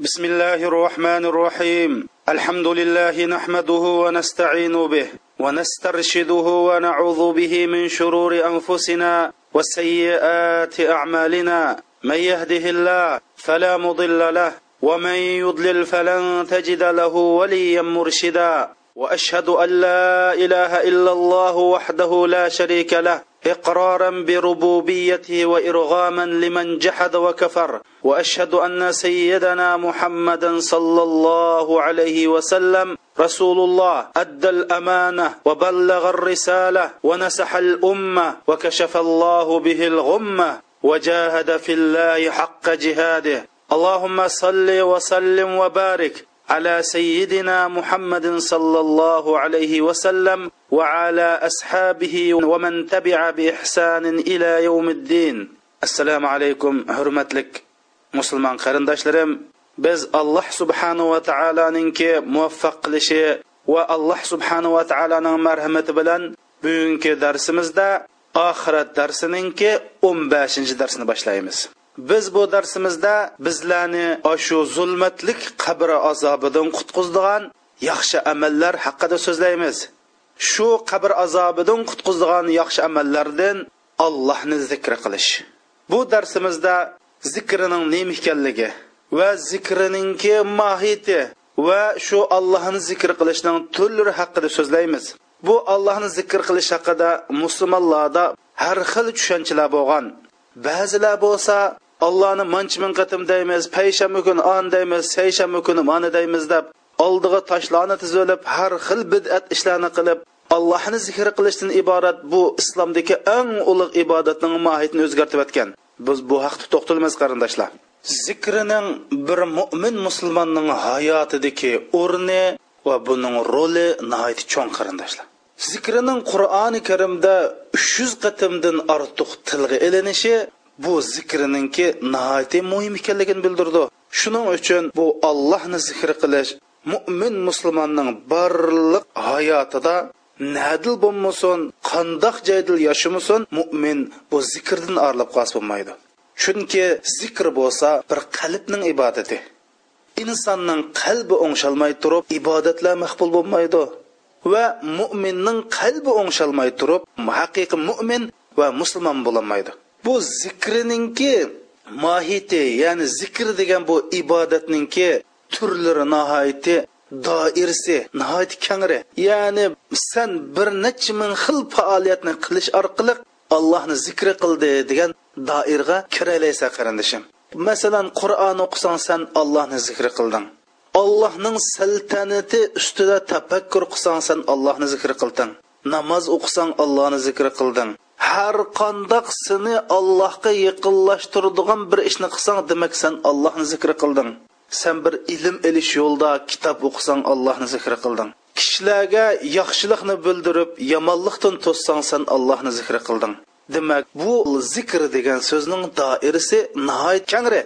بسم الله الرحمن الرحيم الحمد لله نحمده ونستعين به ونسترشده ونعوذ به من شرور انفسنا وسيئات اعمالنا من يهده الله فلا مضل له ومن يضلل فلن تجد له وليا مرشدا واشهد ان لا اله الا الله وحده لا شريك له إقرارا بربوبيته وإرغاما لمن جحد وكفر. وأشهد أن سيدنا محمدا صلى الله عليه وسلم رسول الله أدى الأمانة وبلغ الرسالة ونسح الأمة وكشف الله به الغمة وجاهد في الله حق جهاده. اللهم صل وسلم وبارك على سيدنا محمد صلى الله عليه وسلم وعلى اصحابه ومن تبع باحسان إلى يوم الدين السلام عليكم حرمتلك مسلمان قرنداشلرم biz alloh subhanava taoloninki muvaffaq qilishi va alloh subhanava taoloning marhamati bilan bugungi darsimizda oxirat darsininki o'n beshinchi darsini boshlaymiz biz bu darsimizda bizlarni shu zulmatlik qabr azobidan qutqizdigan yaxshi amallar haqida so'zlaymiz. Shu qabr azobidan qutqizdigan yaxshi amallardan allohni zikr qilish. Bu darsimizda zikrining nima ekanligi va zikriningki mohiyati va shu allohni zikr qilishning turlari haqida so'zlaymiz. Bu allohni zikr qilish haqida musulmonlarda har xil tushunchalar bo'lgan. Ba'zilar bo'lsa allohni mancha ming qatim deymiz payshanba kuni on deymiz seshanba kuni mana deymiz deb oldiga toshlarni tizilib har xil bid'at ishlarni qilib allohni zikr qilishdan iborat bu islomdagi eng ulug' ibodatning mohiyatini o'zgartirib o'tgan biz bu haqda to'xtalamiz qarindoshlar. Zikrining bir mo'min musulmonning hayotidagi o'rni va buning roli nihoyat cho'ng qarindoshlar. Zikrining qur'oni karimda uch yuz qatimdan ortiq tilga ilinishi bu zikrininki nihoyatda muhim ekanligini bildirdi. Shuning uchun bu allohni zikr qilish mo'min musulmonning barliq hayotida nadil bo'lmasin qandoq jaydil yashamasin mo'min bu zikrdan arilib qolsa bo'lmaydi. Chunki zikr bo'lsa bir qalbning ibodati. Insonning qalbi o'ngshalmay turib ibodatlar maqbul bo'lmaydi va mo'minning qalbi o'ngshalmay turib haqiqiy mo'min va musulmon bo'lolmaydi bu zikrininki mohiyati ya'ni zikr degan bu ibodatninki turlari nihoyati doirasi nihoyat kangri. Ya'ni san bir necha ming xil faoliyatni qilish orqali allohni zikr qildi degan doirga kiralaysan qarindishim. Masalan qur'on o'qisang san allohni zikr qilding. Allohning saltanati ustida tafakkur qilsang san allohni zikr qilding. Namoz o'qisang allohni zikr qilding. Har qandoq seni allohga yaqinlashtiradigan bir ishni qilsang demak san allohni zikr qilding. Sen bir ilm elish yo'lda kitob o'qisang allohni zikr qilding. Kishilarga yaxshilikni bildirib yomonlikdan to'ssang san allohni zikr qilding. Demak bu zikr degan so'zning doirasi nihoyat kangri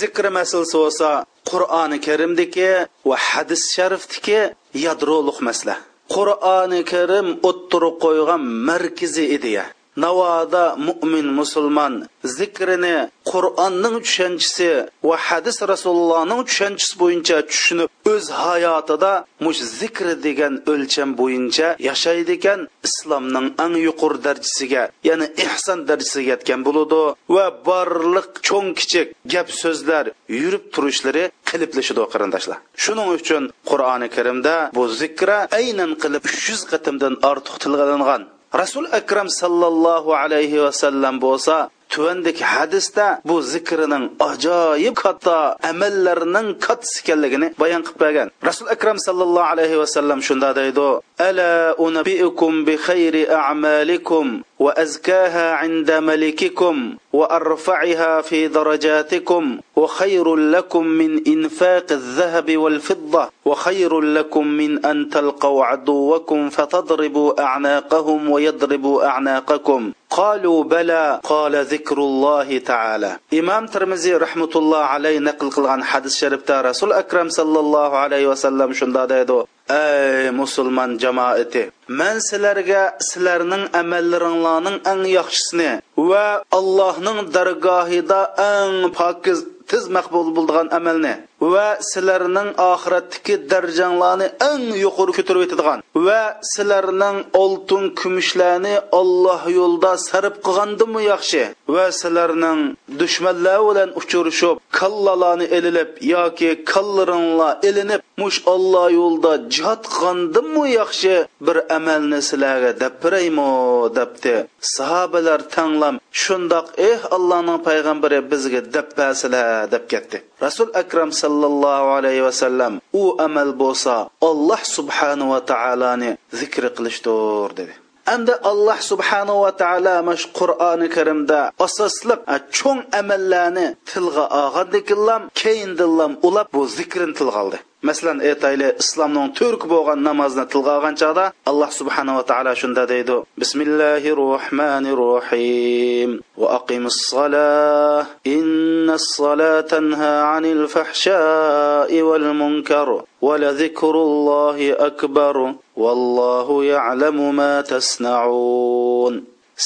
zikr masalasi bo'lsa qur'oni karimdagi va hadis sharifdagi yadroliq masala qur'oni karim o'ttirib qo'ygan markaziy ideya navoda mo'min musulmon zikrini qur'onning tushunchisi va hadis rasulullohning tushunchisi bo'yicha tushunib o'z hayotida mush zikri degan o'lcham bo'yicha yashaydi ekan islomning eng yuqori darajasiga ya'ni ihson darajasiga yetgan bo'ladi va barliq cho'ng kichik gap so'zlar yurib turishlari qiliplashidi qarindoshlar. Shuning uchun qur'oni karimda bu zikra aynan qilib uch yuz qatimdan ortiq tilg'alangan rasul akram sallallohu alayhi vasallam bo'lsa tuvandagi hadisda bu zikrining ajoyib katta amallarning kattasi ekanligini bayon qilib bergan. Rasul akram sallallohu alayhi vasallam shunda deydi ألا أنبئكم بخير أعمالكم وأزكاها عند ملككم وأرفعها في درجاتكم وخير لكم من إنفاق الذهب والفضة وخير لكم من أن تلقوا عدوكم فتضربوا أعناقهم ويضربوا أعناقكم. قالوا بلى قال ذكر الله تعالى. إمام ترمزي رحمة الله عليه نقل قلغان حدث شربتا رسول أكرم صلى الله عليه وسلم شندا ديدو ey musulmon jamoati man sizlarga sizlarning amallaringlarning eng yaxshisini va allohning dargohida eng pokiz tiz maqbul bo'lgan amalni va sizlarning oxiratdagi darajanglarni eng yuqori ko'tarib etadigan va sizlarning oltin kumushlarni Alloh yo'lida sarf qilgandimi yaxshi? Va sizlarning dushmanlar bilan uchrashib kallalarni elilib yoki kallaringlar elinib mush Alloh yo'lida jihad qilgandimi yaxshi? Bir amalni sizlarga deb beraymi debdi. Sahobalar tanglam shundoq eh allohning payg'ambari bizga deb bersilar deb ketdi. Rasul akram sallallohu alayhi vasallam u amal bo'lsa alloh subhanahu va taoloni zikr qilishdir dedi endi alloh subhanava taolo mana shu Qur'oni Karimda asosliq cho'ng amallarni tilga olgandikillam keyindillam ulab bu zikrini tilga oldi. Masalan, aytayli islomning turk bo'lgan namozni tilga olgan chog'da Alloh subhanahu va taolo shunda deydi: bismillahi rohmanir rohim va aqimis solah innas solata tanha anil fahsha'i wal munkar va la zikrullohi akbar vallohu ya'lamu ma tasna'un.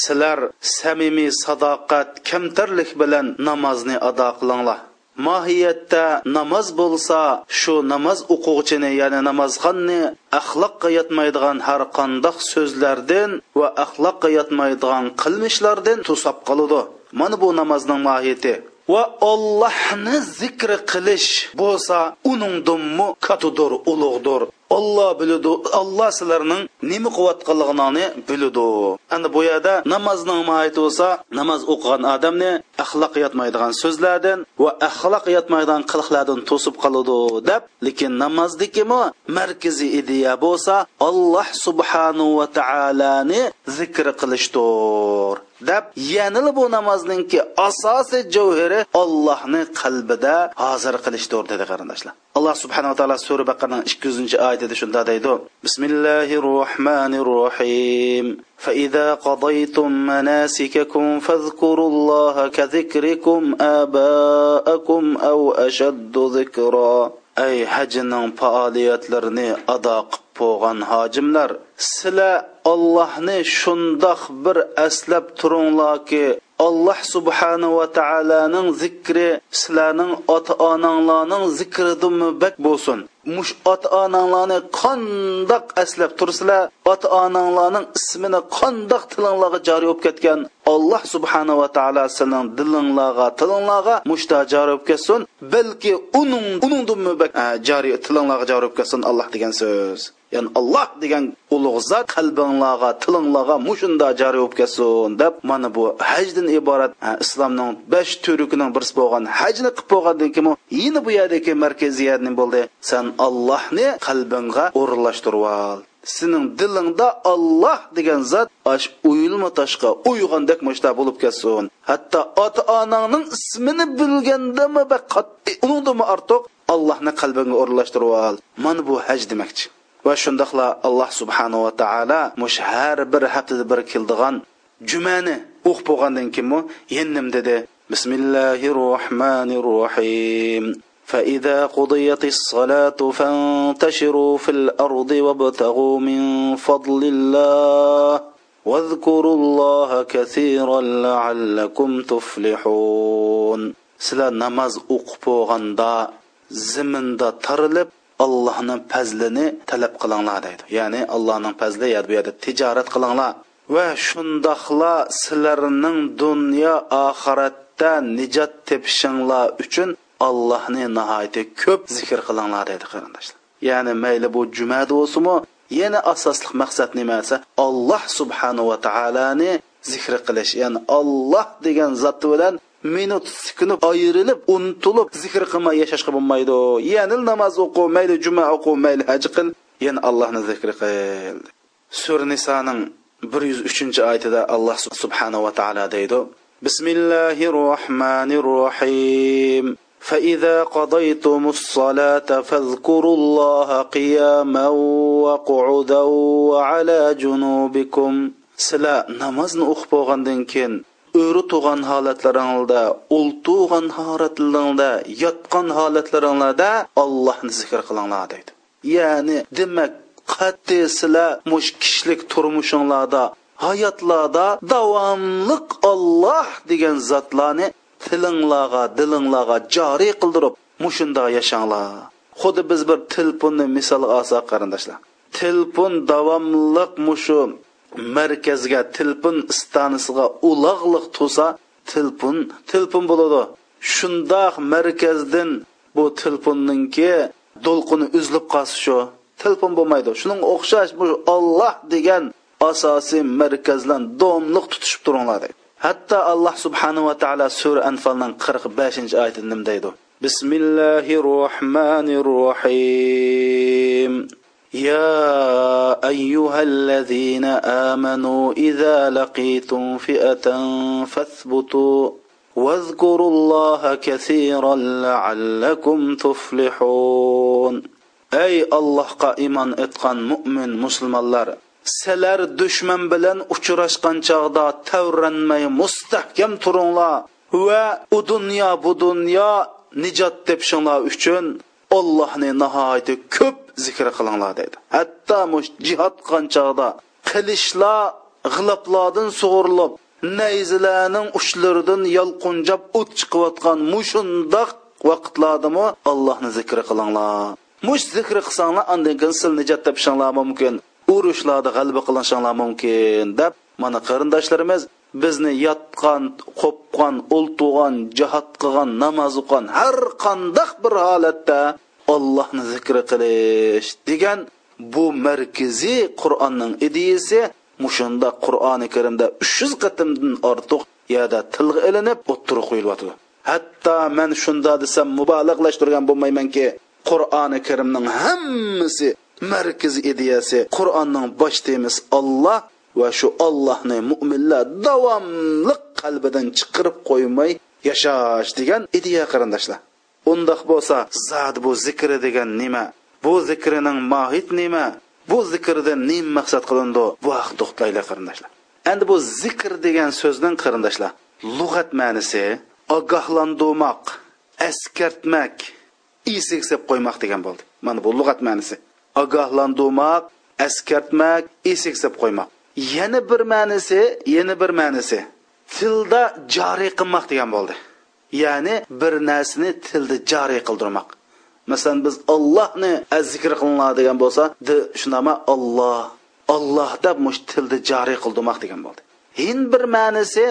Sizlar samimiy sadoqat, kamtarlik bilan namozni ado qilinglar. mohiyatda namoz bo'lsa shu namoz o'quvchini ya'ni namozxonni axloqqa yotmaydigan har qandoq so'zlardan va axloqqa yotmaydigan qilmishlardan to'sab qoladi mana bu namozning mohiyati va ollohni zikri qilish bo'lsa uningdinmi katudur ulug'dir olloh biladi olloh sizlarning nima qilayotganligini biladi ana bu yerda namozning mohiyati bo'lsa namoz o'qigan odamni axloq yotmaydigan so'zlardan va axloq yotmaydigan qiliqlardan to'sib qoladi deb lekin namozdikimi markaziy ideya bo'lsa olloh subhanahu va taoloni zikr qilishdir. deb yanili bu namozningki asosiy javhiri Allohni qalbida hozir qilishdir dedi qarindoshlar alloh subhanava taolo sura baqaraning ikki yuzinchi oyatida shunda deydi bismillahi rohmanir rohim فإذا قضيتم مناسككم فاذكروا الله كذكركم آباءكم أو أشد ذكرا أي hajning faoliyatlarini ado qilib bo'lgan hojimlar sizlar ollohni shundoq bir aslab turinglarki alloh subhanahu va taoloning zikri sizlarning ota onanglarning zikridan bak bo'lsin. Mush ota onanglarni qandoq aslab tursizlar ota onanglarning ismini qandoq tilinglarga joriy bo'lib ketgan alloh subhanahu va taolo sizning dilinglarga tilinglarga mushta joriy bo'lib ketsin. Balki uning uningdan e, joriy tilinglarga joriy bo'lib ketsin alloh degan so'z. Ya'ni alloh degan ulug' zot qalbinglarga tilinglarga mushunda joriy bo'lib ketsin deb mana bu hajdan iborat e, islomning besh turukining birisi bo'lgan hajni qilib bo'lgandan keyin yana bu yerdagi markaziyat nima bo'ldi. San allohni qalbingga o'rinlashtirib ol sening dilingda olloh degan zot ash uyilma toshqa uyg'andek mushta bo'lib ketsin. Hatto ota onangning ismini bilgandami uningdimi ortiq allohni qalbingga o'rinlashtirib ol mana bu haj demakchi. Va shundoqla alloh subhanava taolo mush har bir haftada bir keldigan jumani o'qib bo'lgandan keyin yendim dedi. Bismillahi rohmanir rohim فإذا قضيت الصلاة فانتشروا في الأرض وابتغوا من فضل الله واذكروا الله كثيرا لعلكم تفلحون. سلا نماز أقبو غندا زمن دا ترلب الله نم پزلني تلب قلان يعني الله نم پزل ياد بياد تجارت قلان وشندخلا سلرنن دنيا آخرتا نجات تبشنلا اچن allohni nihoyatda ko'p zikr qilinglar dedi qarindoshlar. Ya'ni mayli bu jumada bo'lsinmi yana asosli maqsad nima esa alloh subhanahu va taoloni zikr qilish ya'ni olloh degan zoti bilan minut sekund ayrilib unutilib zikr qilmay yashashga bo'lmaydi. Ya'ni namoz o'qi mayli juma o'qi mayli haj qil yana allohni zikr qil. Sura nisoning bir yuz uchinchi oyatida alloh subhanava taolo deydi. Bismillahi rohmanir rohim فإذا قضيتم الصلاة فاذكروا الله قياما وقعودا وعلى جنوبكم سلا نمازن o'qib bo'lgandan keyin o'ri tug'an holatlaringlarda o'ltug'an holatlaringda yotgan holatlaringlarda allohni zikr qilinglar deydi ya'ni demak qat'i sizlar mush kishilik turmushinglarda hayotlarda davomliq olloh degan zotlarni tilinglarga dilinglarga joriy qildirib mushunda yashanglar. Xuddi biz bir telefonni misol olsak qarindoshlar. Telefon davomliq mushu markazga telefon stansiyaga uloqliq tusa telefon telefon bo'ladi. Shundoq markazdan bu telefonninki to'lqini uzilib qolsa shu telefon bo'lmaydi. Shuning o'xshash bu olloh degan asosiy markazlan domliq tutishib turinglar deydi حتى الله Hatta Allah subhanahu wa taala sura Anfal'ın 45. بسم الله الرحمن الرحيم يا أيها الذين آمنوا إذا لقيتم فئة فاثبتوا واذكروا الله كثيرا لعلكم تفلحون أي الله قائما إتقن مؤمن مسلم الله sizlar dushman bilan uchrashgan chog'da tavranmay mustahkam turinglar va u dunyo bu dunyo nijot tepishinglar uchun ollohni nihoyatda ko'p zikr qilinglar deydi hatto mush jihod qilgan chog'da qilishlar g'iloblardan sug'urilib nayzilarning uchlaridan yolqunjab o't chiqayotgan mushundoq vaqtlardami allohni zikr qilinglar mush zikr qilsanglar andan keyin sil nijot topishinglar mumkin urushlarda g'alaba qilishinglar mumkin deb mana qarindoshlarimiz bizni yotgan qo'pgan o'ltug'an jihod qilgan namoz o'qigan har qandoq bir holatda ollohni zikr qilish degan bu markaziy qur'onning ideyasi mushunda qur'oni karimda uch yuz qatimdan ortiq yerda tilga ilinib o'ttirib qo'yilyotdi hatto man shunda desam mubolag'lashtirgan bo'lmaymanki qur'oni karimning hammasi markaz ideyasi qur'onning bosh temasi olloh va shu ollohni mo'minlar davomli qalbidan chiqarib qo'ymay yashash degan ideya qarindoshlar. Undoq bo'lsa zad bu zikri degan nima bu zikrining mohiyat nima bu zikrdan nima maqsad qilindi? Bu haqda to'xtaylik qarindoshlar. Endi bu zikr degan so'zning qarindoshlar lug'at ma'nisi ogohlantirmoq askartmak esiksab qo'ymoq degan bo'ldi. Mana bu lug'at ma'nisi. Ogohlantirmoq askartmak esiksab qo'ymoq. Yana bir ma'nisi yana bir ma'nisi. Tilda joriy qilmoq degan bo'ldi. Ya'ni bir narsani tilda joriy qildirmoq. Masalan biz ollohni zikr qilinglar degan bo'lsa shundama olloh olloh deb mush tilda joriy qildirmoq degan bo'ldi. Hin bir ma'nisi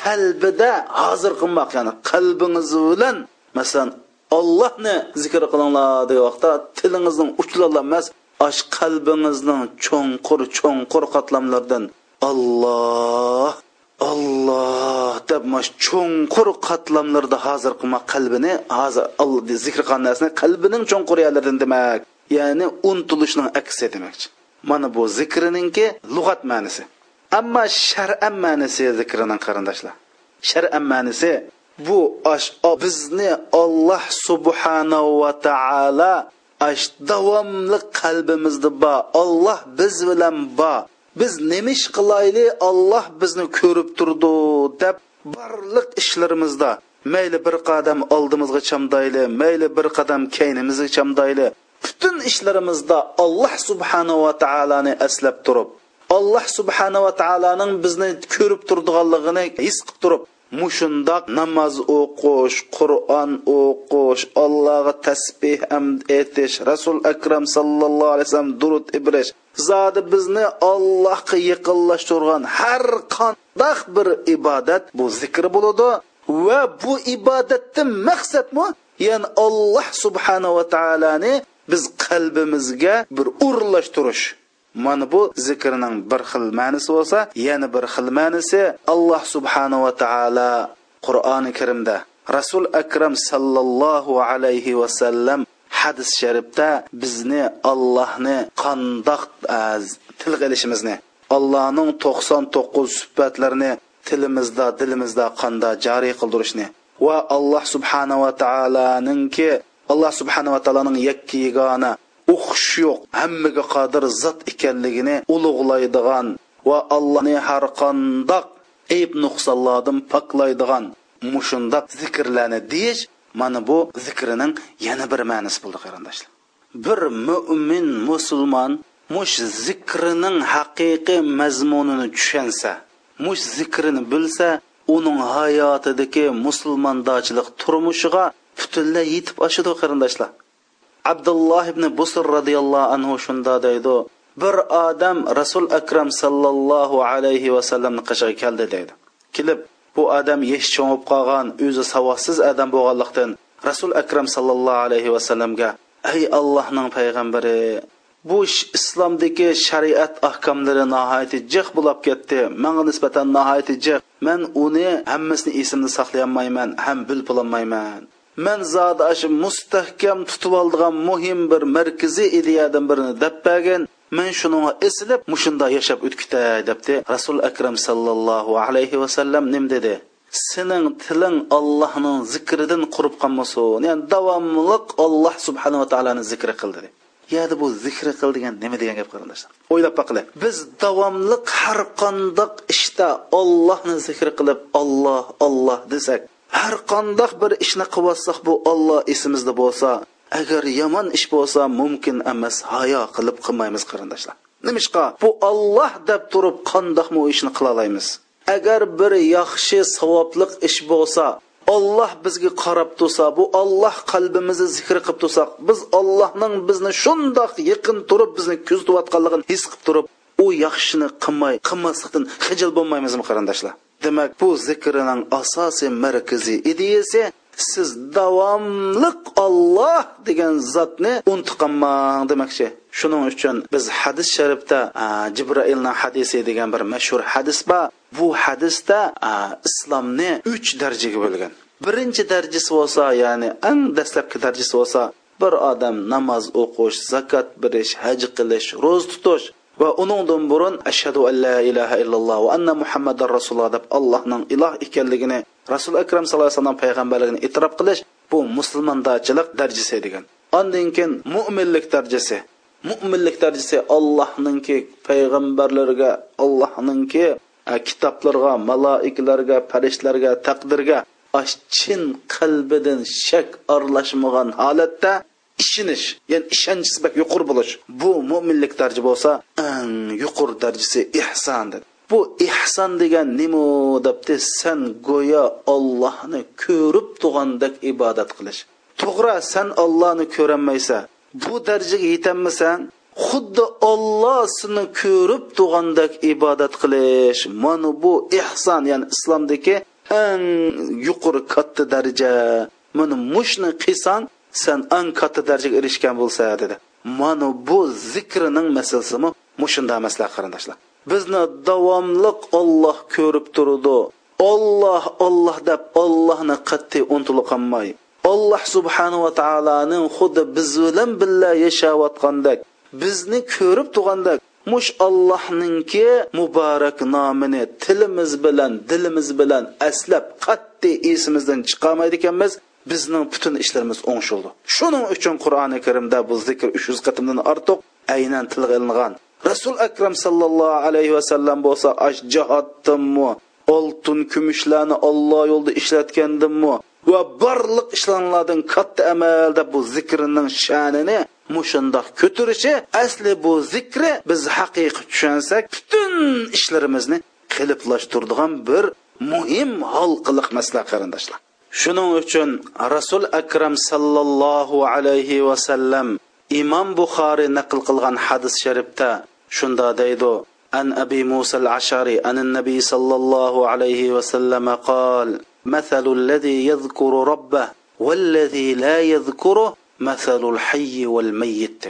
qalbida hozir qilmoq ya'ni qalbingiz bilan masalan ollohni zikr qilinglar degan vaqtda tilingizning uchlari emas ash qalbingizning cho'nqur cho'nqur qatlamlardan olloh olloh deb mash cho'nqur qatlamlarda hozir qilma qalbini hozir zikr qilgan narsani qalbining cho'nqur yerlaridan demak ya'ni untilishning aksi demakchi. Mana bu zikrininki lug'at ma'nisi. Ammo shar'an ma'nisi zikrining qarindoshlar. Shar'an ma'nisi bu aş bizni Allah subhanahu va taala aş davomli qalbimizda ba. Allah biz bilan ba. Biz nima ish qilayli olloh bizni ko'rib turdi deb barliq ishlarimizda. Mayli bir qadam oldimizga chamdayli mayli bir qadam keynimizga chamdayli. Butun ishlarimizda alloh subhanahu va taoloni eslab turib alloh subhanahu va taoloning bizni ko'rib turdiganligini his qilib turib mushundoq namoz o'qish qur'on o'qish allohga tasbeh hamd etish rasul akram sallallohu alayhi vasallam durud ibrish. Zodi bizni allohga yaqinlashtirgan har qandaq bir ibodat bu zikr bo'ladi va bu ibodatni maqsadmi? Ya'ni alloh subhanava taoloni biz qalbimizga bir urlashtirish mana bu zikrning bir xil ma'nisi bo'lsa yana bir xil ma'nisi alloh subhanava taolo qur'oni karimda. Rasul akram sallallohu alayhi vasallam hadis sharifda bizni allohni qandoq til qilishimizni allohning to'qson to'qqiz sifatlarini tilimizda dilimizda qanda joriy qildirishni va alloh subhanava taoloninki alloh subhanava taoloning yakka yagona o'qish yo'q. Hammaga qodir zot ekanligini ulug'laydigan va allohni har qandoq ayb nuqsonlardan poklaydigan mushundoq zikrlarni deyish mana bu zikrining yana bir ma'nosi bo'ldi qarindoshlar. Bir mo'min musulmon mush zikrining haqiqiy mazmunini tushansa mush zikrini bilsa uning hayotidagi musulmondochilik turmushiga butunlay yetib oshadi qarindoshlar. Abdulloh ibn busr roziyallohu anhu shunda deydi bir odam rasul akram sallallohu alayhi vasallamni qishig'iga keldi deydi. Kelib bu odam yesh cho'ngib qolgan o'zi savodsiz odam bo'lganlikdan rasul akram sallallohu alayhi vasallamga ey allohning payg'ambari bu islomdagi shariat ahkomlari nihoyatda jiq bo'lib ketdi. Manga nisbatan nihoyatda jiq. Man uni hammasini esimda saqlayolmayman ham bilpololmayman man zodi shu mustahkam tutib oldigan muhim bir markaziy ideyadan birini deb bergan man esilib mushunda yashab o'tkita debdi. Rasul akram sallallohu alayhi vasallam nim dedi? Sening tiling allohning zikridan qurib qolmasin. Ya'ni davomliq alloh subhanava taoloni zikri qil dedi. Ya'ni bu zikri qil degan nima degan gap qarindoshlar? O'ylab boqili biz davomliq har qandoq ishda ollohni zikri qilib olloh olloh desak har qandoq bir ishni qilyotsak bu olloh esimizda bo'lsa agar yomon ish bo'lsa mumkin emas hayo qilib qilmaymiz qarindoshlar. Nimishqa bu olloh deb turib qandoqmi u ishni qila olamiz agar bir yaxshi savobli ish bo'lsa olloh bizga qarab tursa bu olloh qalbimizni zikr qilib tursak biz ollohning bizni shundoq yaqin turib bizni kuzatayotganligini his qilib turib u yaxshini qilmay qilmaslikdan hijil bo'lmaymizmi qarindoshlar? Demak bu zikrining asosiy markaziy ideyasi siz davomliq olloh degan zotni unutqanmang demoqchi. Shuning uchun biz hadis sharifda jibrailni hadisi degan bir mashhur hadis bor. Bu hadisda islomni uch darajaga bo'lgan. Birinchi darajasi bo'lsa ya'ni eng dastlabki darajasi bo'lsa bir odam namoz o'qish zakot berish haj qilish ro'za tutish va uningdan burun ashhadu an la ilaha illalloh va anna muhammadar rasululloh deb allohning iloh ekanligini rasul akram sallallohu alayhi vasallam payg'ambarligini e'tirof qilish bu musulmondachilik darajasi degan. Ondan keyin mo'minlik darajasi mo'minlik darajasi allohninki payg'ambarlarga allohninki kitoblarga maloikalarga farishtalarga taqdirga chin qalbidan shak aralashmagan holatda ishonish ya'ni ishonchisi yuqori bo'lish bu mo'minlik daraja bo'lsa eng yuqori darajasi ihson dedi bu ihson degan nima debdi? San go'yo ollohni ko'rib turgandek ibodat qilish. To'g'ri san ollohni ko'rolmaysan bu darajaga yetolmasang xuddi olloh seni ko'rib turgandek ibodat qilish. Mana bu ihson ya'ni islomdagi eng yuqori katta daraja. Mana mushni qilsang sen eng katta darajaga erishgan bo'lsa dedi. Mana bu zikrining masalasimi? Mushunda masala qarindoshlar. Bizni davomliq olloh ko'rib turdi. Olloh olloh deb ollohni qat'iy unutilib qolmay. Subhanahu subhanava taoloning xuddi biz bilan birga yashayotgandek bizni ko'rib turgandek mush allohninki muborak nomini tilimiz bilan dilimiz bilan aslab qat'iy esimizdan chiqolmaydi ekanmiz bizning butun ishlarimiz o'ngshildi shuning uchun qur'oni karimda bu zikr uch yuz qatimdan ortiq aynan tilga ilingan. Rasul akram sallallohu alayhi vasallam bo'lsa ash oltin kumushlarni olloh yo'lida ishlatgandimmi? Va barliq ishlanlardan katta amalda bu zikrining sha'nini mushundoq ko'tarishi asli bu zikri biz haqiqiy tushunsak butun ishlarimizni qiliplashtiradigan bir muhim halqiliq masala qarindoshlar shuning uchun rasul akram sallallohu alayhi vasallam imom buxoriy naql qilgan hadis sharifda shunda deydi an abi musa al ashari an nabiy sallallohu alayhi vasallam qol مثل الذي يذكر ربه والذي لا يذكره مثل الحي والميت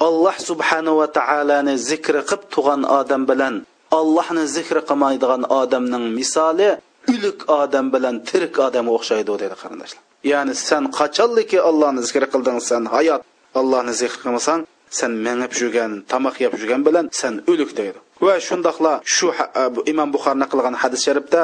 alloh subhanava taoloni zikri qilib tug'an odam bilan ollohni zikri qilmaydigan odamning misoli o'lik odam bilan tirik odamga o'xshaydi dedi qarindoshlar ya'ni sen qachonliki ollohni zikr qilding sen hayot ollohni zikr qilmasang sen mengib yurgan tomoq yeb yurgan bilan sen o'lik deydi. Va shundoqla shu e, imom buxoriy qilgan hadis sharifda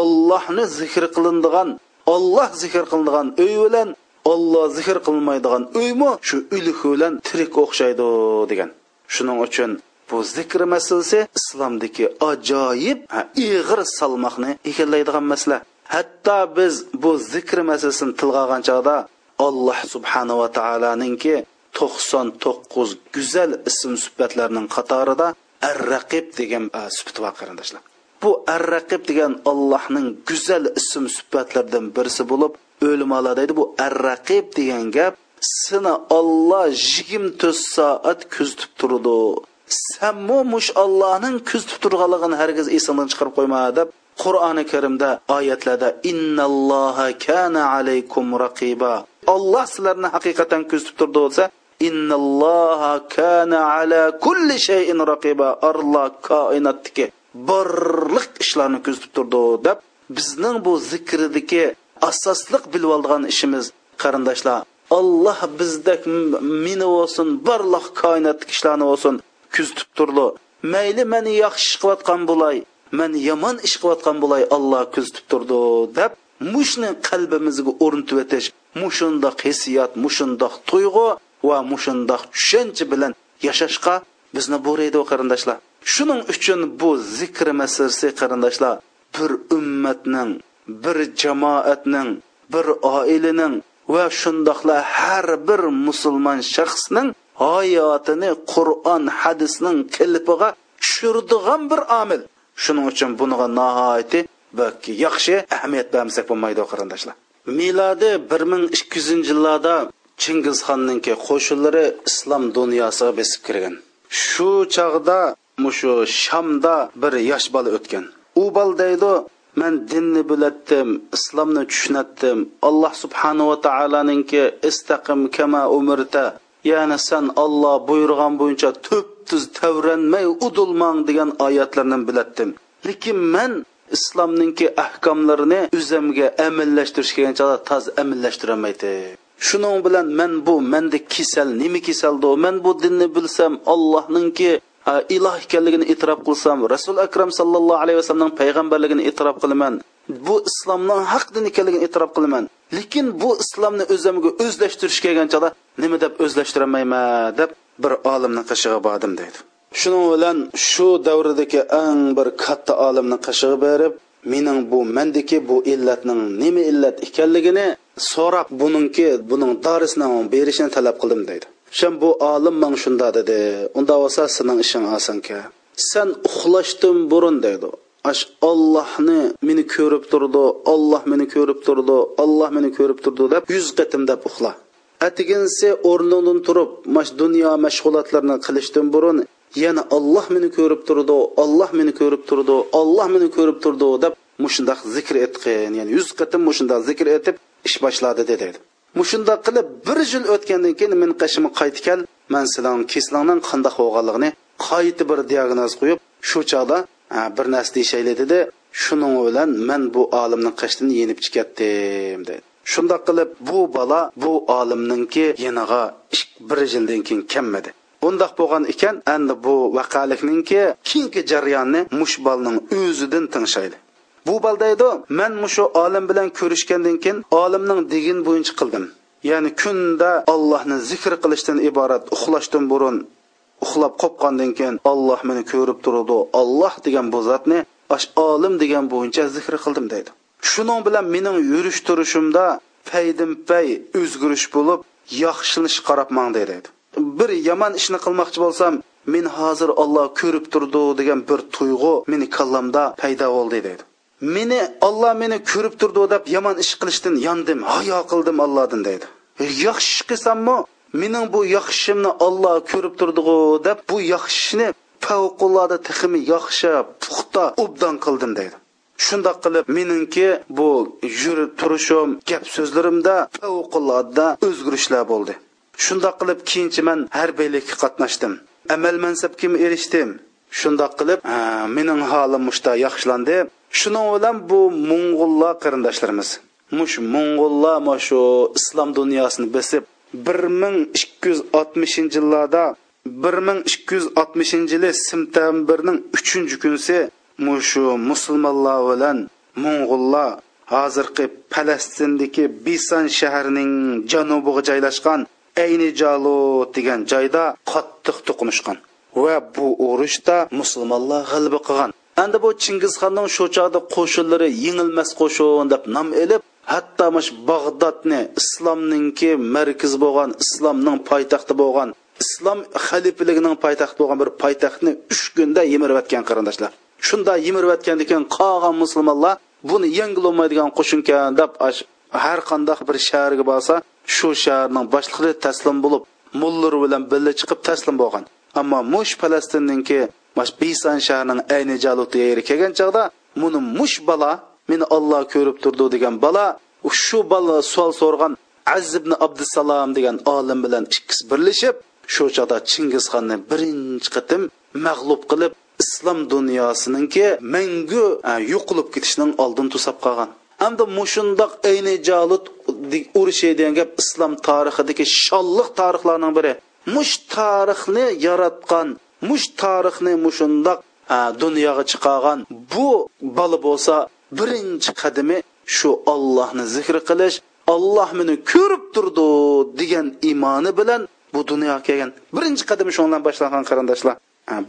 ollohni zikr qilindigan olloh zikr qilinadigan uy bilan olloh zikr qilmaydigan uymi shu o'lik bilan tirik o'xshaydi degan. Shuning uchun bu zikr masalasi islomdagi ajoyib ig'ir salmoqni egallaydigan masala. Hatto biz bu zikr masalasini tilga olgan chog'da alloh subhanava taoloninki to'qson to'qqiz go'zal ism sifatlarining qatorida ar raqib degan sifat bor qarindoshlar bu ar raqib degan allohning go'zal ism sifatlaridan birisi bo'lib o'limalar deydi bu ar raqib degan gap seni olloh yigirma to'rt soat kuzatib turdi. Sanmu mush ollohning kuzatib turganligini hargiz esingdan chiqarib qo'yma deb qur'oni karimda oyatlarda innalloha kana alaykum raqiba olloh sizlarni haqiqatan kuzatib turdi bo'lsa innalloha kana ala kulli shayin raqiba alloh koinotdagi borliq ishlarni kuzatib turdi deb bizning bu zikridagi asosliq bilib olgan ishimiz qarindoshlar. Olloh bizdek meni bo'lsin borliq koinotdagi ishlarni bo'lsin kuzatib turdi mayli meni yaxshi ish qilayotgan bo'lay man yomon ish qilayotgan bo'lay olloh kuzatib turdi deb mushni qalbimizga o'rnitib o'tish mushundoq hissiyot mushundoq tuyg'u va mushundoq tushuncha bilan yashashga bizni bo'raydi qarindoshlar. Shuning uchun bu zikr masalasi qarindoshlar bir ummatning bir jamoatning bir oilaning va shundoqla har bir musulmon shaxsning hayotini qur'on hadisning kilpiga tushirdigan bir omil shuning uchun buniga nihoyatda balki yaxshi ahamiyat bermasak bo'lmaydi qarindoshlar. Milodi bir ming ikki yuzinchi yillarda chingizxonninki qo'shinlari islom dunyosiga besib kirgan. Shu chog'da mushu shamda bir yosh bola o'tgan. U bol deydi man dinni bilatdim islomni tushunatdim. Alloh subhanava taoloninki istaqim kama umirta. Ya'ni san olloh buyurgan bo'yicha to'p tuz tavranmay udulmang degan oyatlarni bilatdim. Lekin man islomninki ahkomlarini o'zimga amillashtirish kelgan chog'da toz amillashtirolmaydi shuning bilan man bu manda kasal nima kasaldi man bu dinni bilsam ollohninki iloh ekanligini e'tirof qilsam rasul akram sallallohu alayhi vasallamning payg'ambarligini e'tirof qilaman. Bu islomning haq din ekanligini e'tirof qilaman. Lekin bu islomni o'zimga o'zlashtirish kelgan chog'da nima deb o'zlashtirolmayman deb bir olimni qishig'i bordim deydi. Shuning bilan shu davrdagi eng bir katta olimni qishig'i berib mening bu mandiki bu illatning nima illat ekanligini so'rab buningki buning dorisini berishini talab qildim deydi. Shan bu olim man shunda dedi unda bo'lsa sening ishing osonka. San uxlashdan burun deydi. Ash ollohni meni ko'rib turdi olloh meni ko'rib turdi olloh meni ko'rib turdi deb yuz qatim deb uxla. Atiginsi o'rnidan turib mash dunyo mashg'ulotlarini qilishdan burun yana olloh meni ko'rib turdi olloh meni ko'rib turdi olloh meni ko'rib turdi deb mushundoq zikr etqin. Ya'ni yuz qatim mushundoq zikr etib ish boshladi dedi. Mushundoq qilib bir yil o'tgandan keyin men qashimga qaytib kel man sizlarning keslingning qandoq bo'lganligini qayta bir diagnoz qo'yib shu chog'da bir narsa deyishayli dedi shuning bilan man bu olimni qashdini yenib chiqatdim dedi. Shundoq qilib bu bola bu olimninki yeniga bir yildan keyin kelmadi bundoq bo'lgan ekan endi bu vaqalikninki keyingi jarayonni mush bolning o'zidan tingshaydi bu bal deydi man mushu olim bilan ko'rishgandan keyin olimning degin bo'yicha qildim. Ya'ni kunda ollohni zikr qilishdan iborat uxlashdan burun uxlab qopqandan keyin olloh meni ko'rib turadi. Olloh degan bu zotni ash olim degan bo'yicha zikr qildim deydi. Shuning bilan mening yurish turishimda paydim pay o'zgarish bo'lib yaxshilanish qarabman deydi. Bir yomon ishni qilmoqchi bo'lsam men hozir olloh ko'rib turdi degan bir tuyg'u meni kallamda paydo bo'ldi deydi. Meni olloh meni ko'rib turdi deb yomon ish qilishdan yondim hayo qildim ollohdan deydi. Yaxshi ish qilsammi? Mening bu yaxshimni olloh ko'rib turdig'u deb bu yaxshini favqulodda tiximi yaxshi puxta obdan qildim deydi. Shundoq qilib meningki bu yurib turishim gap so'zlarimda favqulodda o'zgarishlar bo'ldi. Shundoq qilib keyinchi man harbiylikka qatnashdim. Amal mansabga erishdim. Shundoq qilib mening holim mushta yaxshilandi. Shuning bilan bu mo'ng'ullar qarindoshlarimiz mush mo'ng'ullar mana shu islom dunyosini besib bir ming ikki yuz oltmishinchi yillarda bir ming ikki yuz oltmishinchi yili septemberning uchinchi kunisi mushu musulmonlar bilan mo'ng'ullar hozirgi falastindagi bisan shahrining janubiga joylashgan ayni jalut degan joyda qattiq to'qnashgan va bu urushda musulmonlar g'alaba qilgan. Endi bu chingizxonning shu chog'da qo'shinlari yengilmas qo'shin deb nom elib hatto mush bag'dodni islomninki markazi bo'lgan islomning poytaxti bo'lgan islom xalifaligining poytaxti bo'lgan bir poytaxtni uch kunda yemirayotgan qarindoshlar. Shunda yemirayotgan ekan qolgan musulmonlar buni yengilolmaydigan qo'shinkan deb har qanday bir shaharga borsa shu shaharning boshlig'i taslim bo'lib mullar bilan birga chiqib taslim bo'lgan. Ammo mush falastinninki mash bisan shahrining ayni jalut yeri kelgan chog'da buni mush bola meni olloh ko'rib turdi degan bola shu bola savol so'rgan az ibn abdusalom degan olim bilan ikkisi birlashib shu chog'da chingizxonni birinchi qatim mag'lub qilib islom dunyosiningki mangu yo'qolib ketishning oldini to'sab qolgan. Hamda mushundoq ayni jolut urushi degan gap islom tarixidagi shonliq tarixlarning biri. Mush tarixni yaratgan mush tarixni mushundoq dunyoga chiqargan bu bola bo'lsa birinchi qadami shu ollohni zikr qilish olloh meni ko'rib turdi degan iymoni bilan bu dunyoga kelgan. Birinchi qadami shundan boshlangan qarindoshlar.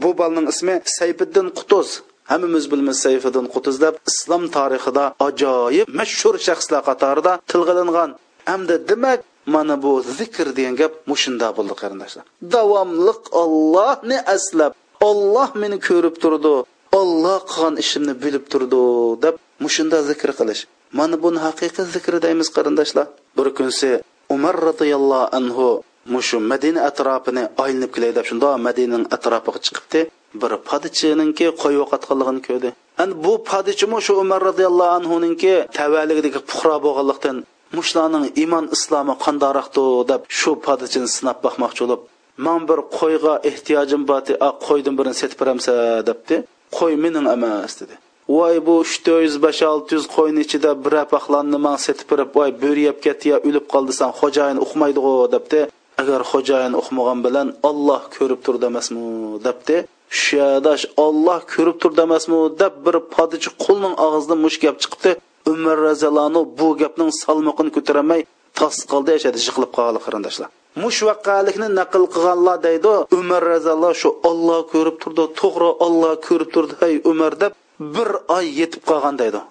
Bu bolaning ismi sayfiddin qutuz. Hammamiz bilamiz sayfiddin qutuz deb islom tarixida ajoyib mashhur shaxslar qatorida tilg'ilingan. Hamda demak mana bu zikr degan gap mushunda bo'ldi qarindoshlar. Davomliq ollohni aslab olloh meni ko'rib turdi olloh qilgan ishimni bilib turdi deb mushunda zikr qilish. Mana buni haqiqiy zikr deymiz qarindoshlar. Bir kunsi umar roziyallohu anhu mushu madina atrofini aylanib kelay deb shundoq madinaning atrofiga chiqibdi. Bir podichininki qo'y yo'qotganligini ko'rdi. Endi bu podichimi shu umar roziyallohu anhuninki tavalligidagi puhro bo'lganlikdan mushlarning iymon islomi qandoqroqdi deb shu podichini sinab boqmoqchi bo'lib man bir qo'yga ehtiyojim bor ah, qo'ydan birini setib beramsa debdi. Qo'y mening emas dedi. Voy bu uch to'rt yuz besh olti yuz qo'yni ichida bir apaqlarni man setib berib voy bo'ri yeb ketdi yo o'lib qoldi san xo'jayin uqmaydiu debdi. Agar xo'jayin uqmagan bilan olloh ko'rib turdi demasmi debdi. Shadash olloh ko'rib turdi demasmi deb bir podichi qulning og'zidan mush gap chiqibdi umar raziyallohu bu gapning salmoqini ko'tarolmay tos qoldi yashadi yiqilib qoldi qarindoshlar. Mush vaqalikni naql qilganlar deydi umar raziyallohu shu olloh ko'rib turdi to'g'ri olloh ko'rib turdi hey umar deb bir oy yetib qolgan deydi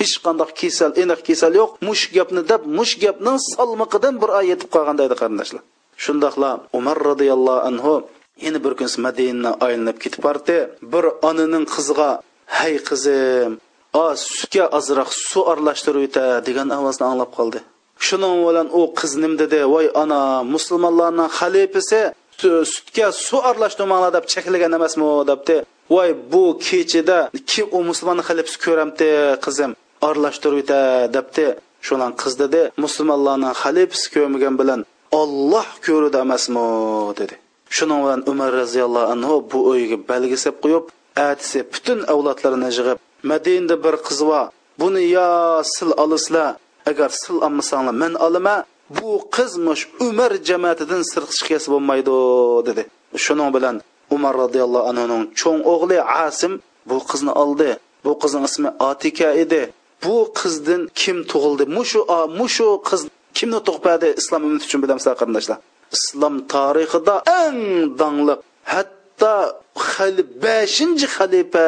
hech qanday kasal aniq kasal yo'q. Mush gapni deb mush gapning salmiqidan bir oy yetib qolgan deydi qarindoshlar. Shundoqla umar roziyallohu anhu yana bir kun madina aylanib ketib bordi. Bir onaning qiziga hay qizim a sutga ozroq suv aralashtirib o'ta degan ovozni anglab qoldi. Shuning bilan u qiz nim dedi? Voy ona musulmonlarning xalifasi sutga suv aralashtirmanglar deb cheklagan emasmi? debdi. Voy bu kechida kim u musulmonni xalifasi ko'ramdi qizim? Aralashtirib o'ta debdi. Shulan qiz dedi musulmonlarning xalifasi ko'rmagan bilan olloh ko'rdi emasmi? dedi. Shuning bilan umar roziyallohu anhu bu o'yga balgi sep qo'yib atisi butun avlodlarini yig'ib madinada bir qiz bor buni yo sil olasizlar agar sil olmasanglar men olima bu qiz mush umar jamoatidan sir chiqasi bo'lmaydi dedi. Shuning bilan umar roziyallohu anhuning cho'ng o'g'li asim bu qizni oldi. Bu qizning ismi otika edi. Bu qizdan kim tug'ildi? Mushu mushu qiz kimni tug'padi islom ummati uchun bilamizlar qarindoshlar? Islom tarixida eng dongliq hatto beshinchi xalifa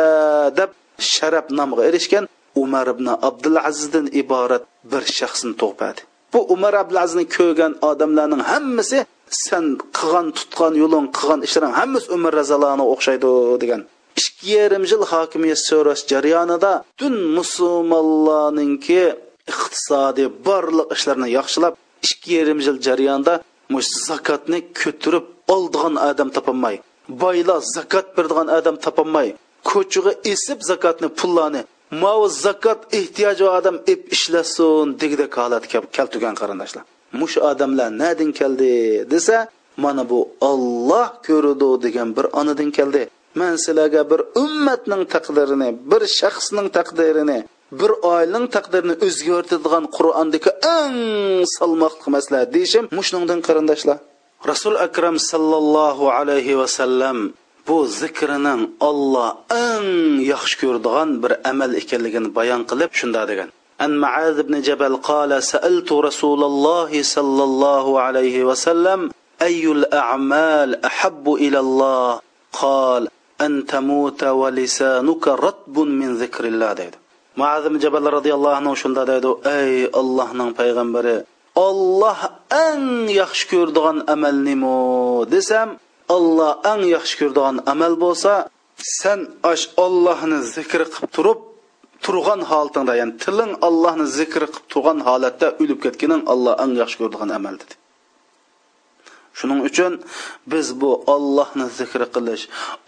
deb sharaf nomga erishgan umar ibn abdulazizdan iborat bir shaxsni tug'padi. Bu umar abdulazizni ko'rgan odamlarning hammasi sen qilgan tutgan yo'ling qilgan ishlaring hammasi umar razaloni o'xshaydi degan. Ikki yarim yil hokimiyat so'rash jarayonida butun musulmonlarninki iqtisodiy barliq ishlarini yaxshilab ikki yarim yil jarayonida mush zakotni ko'tirib oldigan odam topolmay boylar zakot beradigan odam topolmay ko'chaga esib zakotni pullarni mau zakot ehtiyoji odam ep ishlasin degdek holat keltirgan qarindoshlar mush odamlar nadin keldi desa mana bu olloh ko'rdi degan bir onadan keldi. Man sizlarga bir ummatning taqdirini bir shaxsning taqdirini bir oilaning taqdirini o'zgartiradigan qur'ondagi eng salmoqli masala deyishim mushningdan qarindoshlar. Rasul akram sallallohu alayhi vasallam bu zikrining olloh eng yaxshi ko'radigan bir amal ekanligini bayon qilib shunda degan. أن معاذ بن جبل قال سألت رسول الله صلى الله عليه وسلم أي الأعمال أحب إلى الله؟ قال أن تموت ولسانك رطب من ذكر الله دي معاذ بن جبل رضي الله عنه شن دي أي الله نن پیغمبر الله أن يخشكر دغن أمل نمو دسم الله أن يخشكر دغن أمل بوسا سن أش الله نذكر قبترب turgan holatingda ya'ni tiling allohni zikr qilib turgan holatda o'lib ketganing alloh eng yaxshi ko'radigan amal dedi. Shuning uchun biz bu ollohni zikr qilish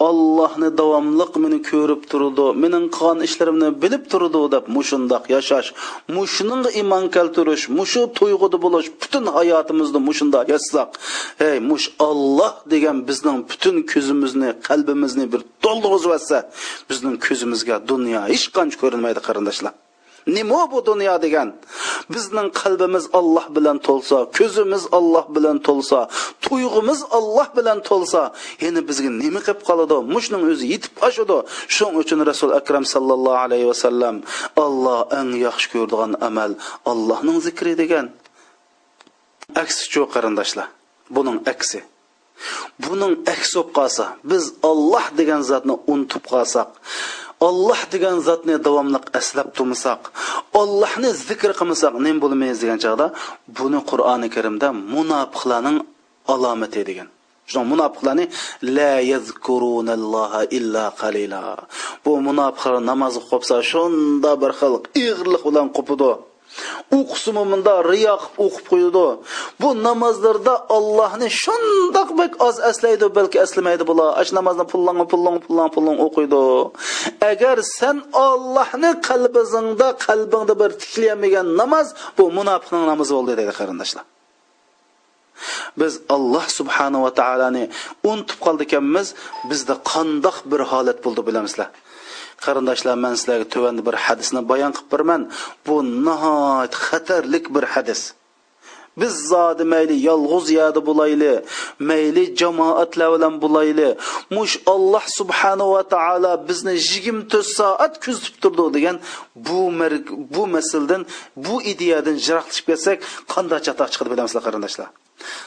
ollohni davomliq meni ko'rib turdi mening qilgan ishlarimni bilib turdi deb mushundoq yashash mushuning iymon keltirish mushu tuyg'uda bo'lish butun hayotimizni mushundoq yashsak ey mush olloh degan bizning butun ko'zimizni qalbimizni bir to'ldirib bizning ko'zimizga dunyo hech qancha ko'rinmaydi qarindoshlar. Nima bu dunyo degan? Bizning qalbimiz olloh bilan to'lsa ko'zimiz olloh bilan to'lsa tuyg'umiz olloh bilan to'lsa endi bizga nima qilib qoladi? Mushning o'zi yetib oshadi. Shuning uchun rasul akram sallallohu alayhi vasallam olloh eng yaxshi ko'radigan amal ollohning zikri degan. Aksichu qarindoshlar buning aksi. Buning aksi bo'lib qolsa biz olloh degan zotni unutib qolsak olloh degan zotni davomli eslab turmasak ollohni zikr qilmasak nim bo'lmaymiz degan chog'da buni qur'oni karimda munofiqlarning alomati degan. Shu munofiqlarni la yazkurunalloha illa qalila. Bu munofiqlar namoz o'qib shunda bir xil ig'irlik bilan qo'pidi. O'qisimi munda riyo qilib o'qib qo'yadi bu namozlarda ollohni shundoq bak oz aslaydi balki aslamaydi bular. Ash namozni pullang pullang pullang pullang o'qiydi. Agar sen ollohni qalbingda qalbingda bir tiklayolmagan namoz bu munofiqning namozi bo'ldi deydi qarindoshlar. Biz alloh subhanava taoloni unutib qoldi ekanmiz bizda qandoq bir holat bo'ldi bilamizlar. Qarindoshlar man sizlarga tuvanda bir hadisni bayon qilib beraman. Bu nihoyat xatarlik bir hadis. Biz zodi mayli yolg'iz yadi bo'layli mayli jamoatlar bilan bo'layli. Mush alloh subhanava taolo bizni yigirma to'rt soat kuzatib turdi degan bu bu masaldan bu ideyadan jiroqlashib ketsak qanday chatoq chiqadi bilamizlar qarindoshlar?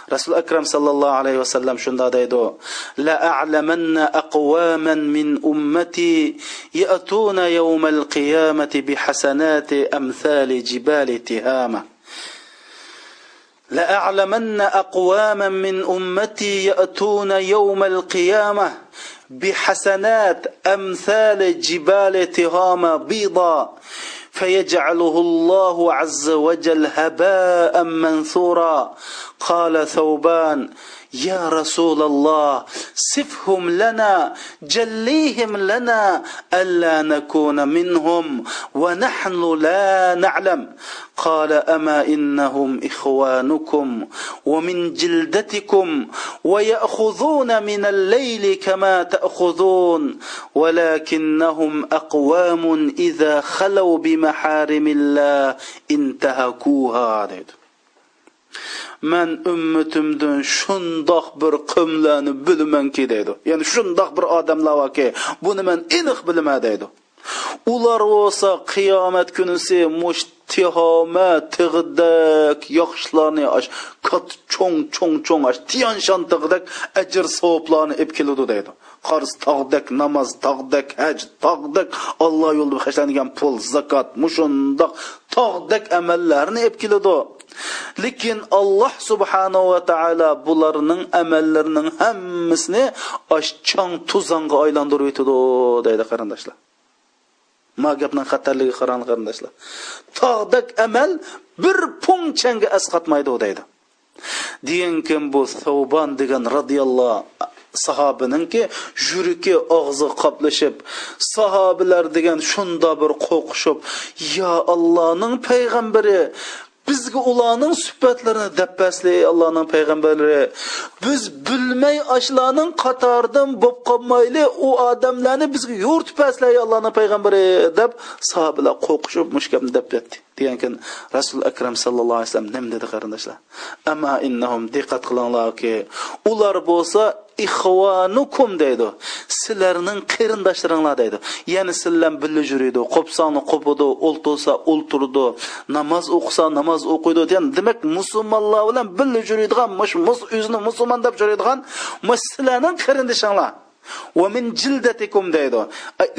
Rasul akram sallallohu alayhi vasallam shunda deydi la a'lamanna aqwaman min ummati ya'tuna yawmal qiyamati bihasanati amthali jibali tihama لأعلمن أقواما من أمتي يأتون يوم القيامة بحسنات أمثال جبال تهامة بيضاء فيجعله الله عز وجل هباء منثورا قال ثوبان يا رسول الله صفهم لنا جليهم لنا ألا نكون منهم ونحن لا نعلم. قال أما إنهم إخوانكم ومن جلدتكم ويأخذون من الليل كما تأخذون ولكنهم أقوام إذا خلوا بمحارم الله انتهكوها. Man ummatimdan shundoq bir qumlarni bilmanki deydi. Ya'ni shundoq bir odamlar borki buni man aniq bilma deydi. Ular bo'lsa qiyomat kunisi mush tihoma tig'idak yaxshilarni kat cho'ng cho'ng cho'ng tiyanshan tig'idak ajr savoblarni ib keladi deydi. Qarz tog'dak namoz tog'dak haj tog'dak olloh yo'lida xashlangan pul zakot mushundoq tog'dak amallarni ib keladi. Lekin alloh subhanava taolo bularning amallarining hammasini oshchang tuzonga aylantirib o'tadi deydi qarindoshlar. Ma gapning xatarligi qarang qarindoshlar. Tog'dak amal bir punchanga asqatmaydi deydi. Degan bu savbon degan roziyallohu sahobininki yuragi og'zi qoplashib sahobalar degan shunda bir qo'rqishib yo allohning payg'ambari bizga ularning sifatlarini dabbasli allohning payg'ambarlari. Biz bilmay ashlarning qatoridan bo'lib qolmayli u odamlarni bizga yo'rtib paslay allohning payg'ambari deb sahobalar qo'rqishib mushkam deb ketdi degan rasul akram sallallohu alayhi vasallam nim dedi qarindoshlar? Amma innahum diqqat qilinglarki ular bo'lsa ixvanukum deydi. Sizlarning qarindoshlaringlar deydi. Ya'ni sizlar birga yuriydi. Qo'psonni qo'pidi o'ltirsa o'ltirdi. Namoz o'qisa namoz o'qiydi ya'ni demak musulmonlar bilan birga yuriydigan o'zini musulmon deb yuriydigan sizlarning qarindoshinglar va min jildatikum deydi.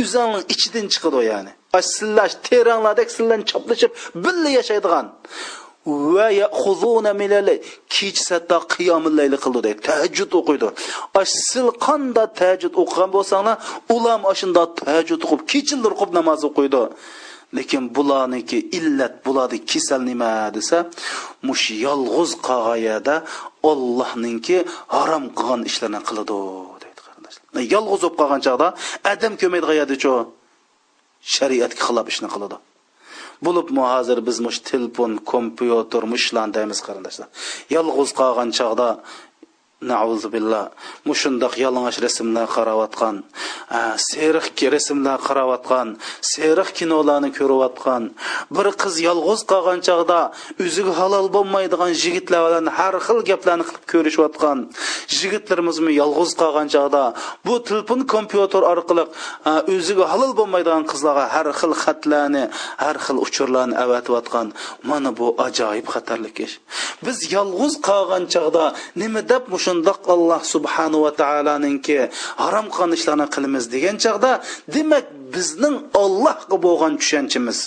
O'zingning ichidan chiqadi ya'ni. Sizlar teranglardek sizlarni choplashib birga yashaydigan. Va yaxuzuna minal kechsatda qiyomul layli qildi deydi tahajjud o'qiydi. Sil qanda tahajjud o'qigan bo'lsanglar ulam ashunda tahajjud o'qib kechildir o'qib namoz o'qiydi. Lekin bularniki illat bularni kasal nima desa mush yolg'iz qog'oyada ollohninki harom qilgan ishlarni qiladi deydi qarindoshlar. Yolg'iz bo'lib qolgan chog'da adam ko'maydi yerdachu shariatga xilof ishni qiladi. Bo'libmi hozir biz mush telefon kompyuter mushlan deymiz qarindoshlar. Yolg'iz qolgan chog'da billah. Mushundoq yalang'och rasmlar qarayotgan seriq rasmlar qarayotgan seriq kinolarni ko'rayotgan bir qiz yolg'iz qolgan chog'da o'ziga halol bo'lmaydigan yigitlar bilan har xil gaplarni qilib ko'rishayotgan yigitlarimizmi yolg'iz qolgan chog'da bu telefon kompyuter orqali o'ziga halol bo'lmaydigan qizlarga har xil xatlarni har xil uchurlarni avatayotgan. Mana bu ajoyib xatarlik ish. Biz yolg'iz qolgan chog'da nima deb mushu shundoq alloh subhanava taoloninki harom qilgan ishlarni qilamiz degan chog'da demak bizning ollohga bo'lgan tushunchimiz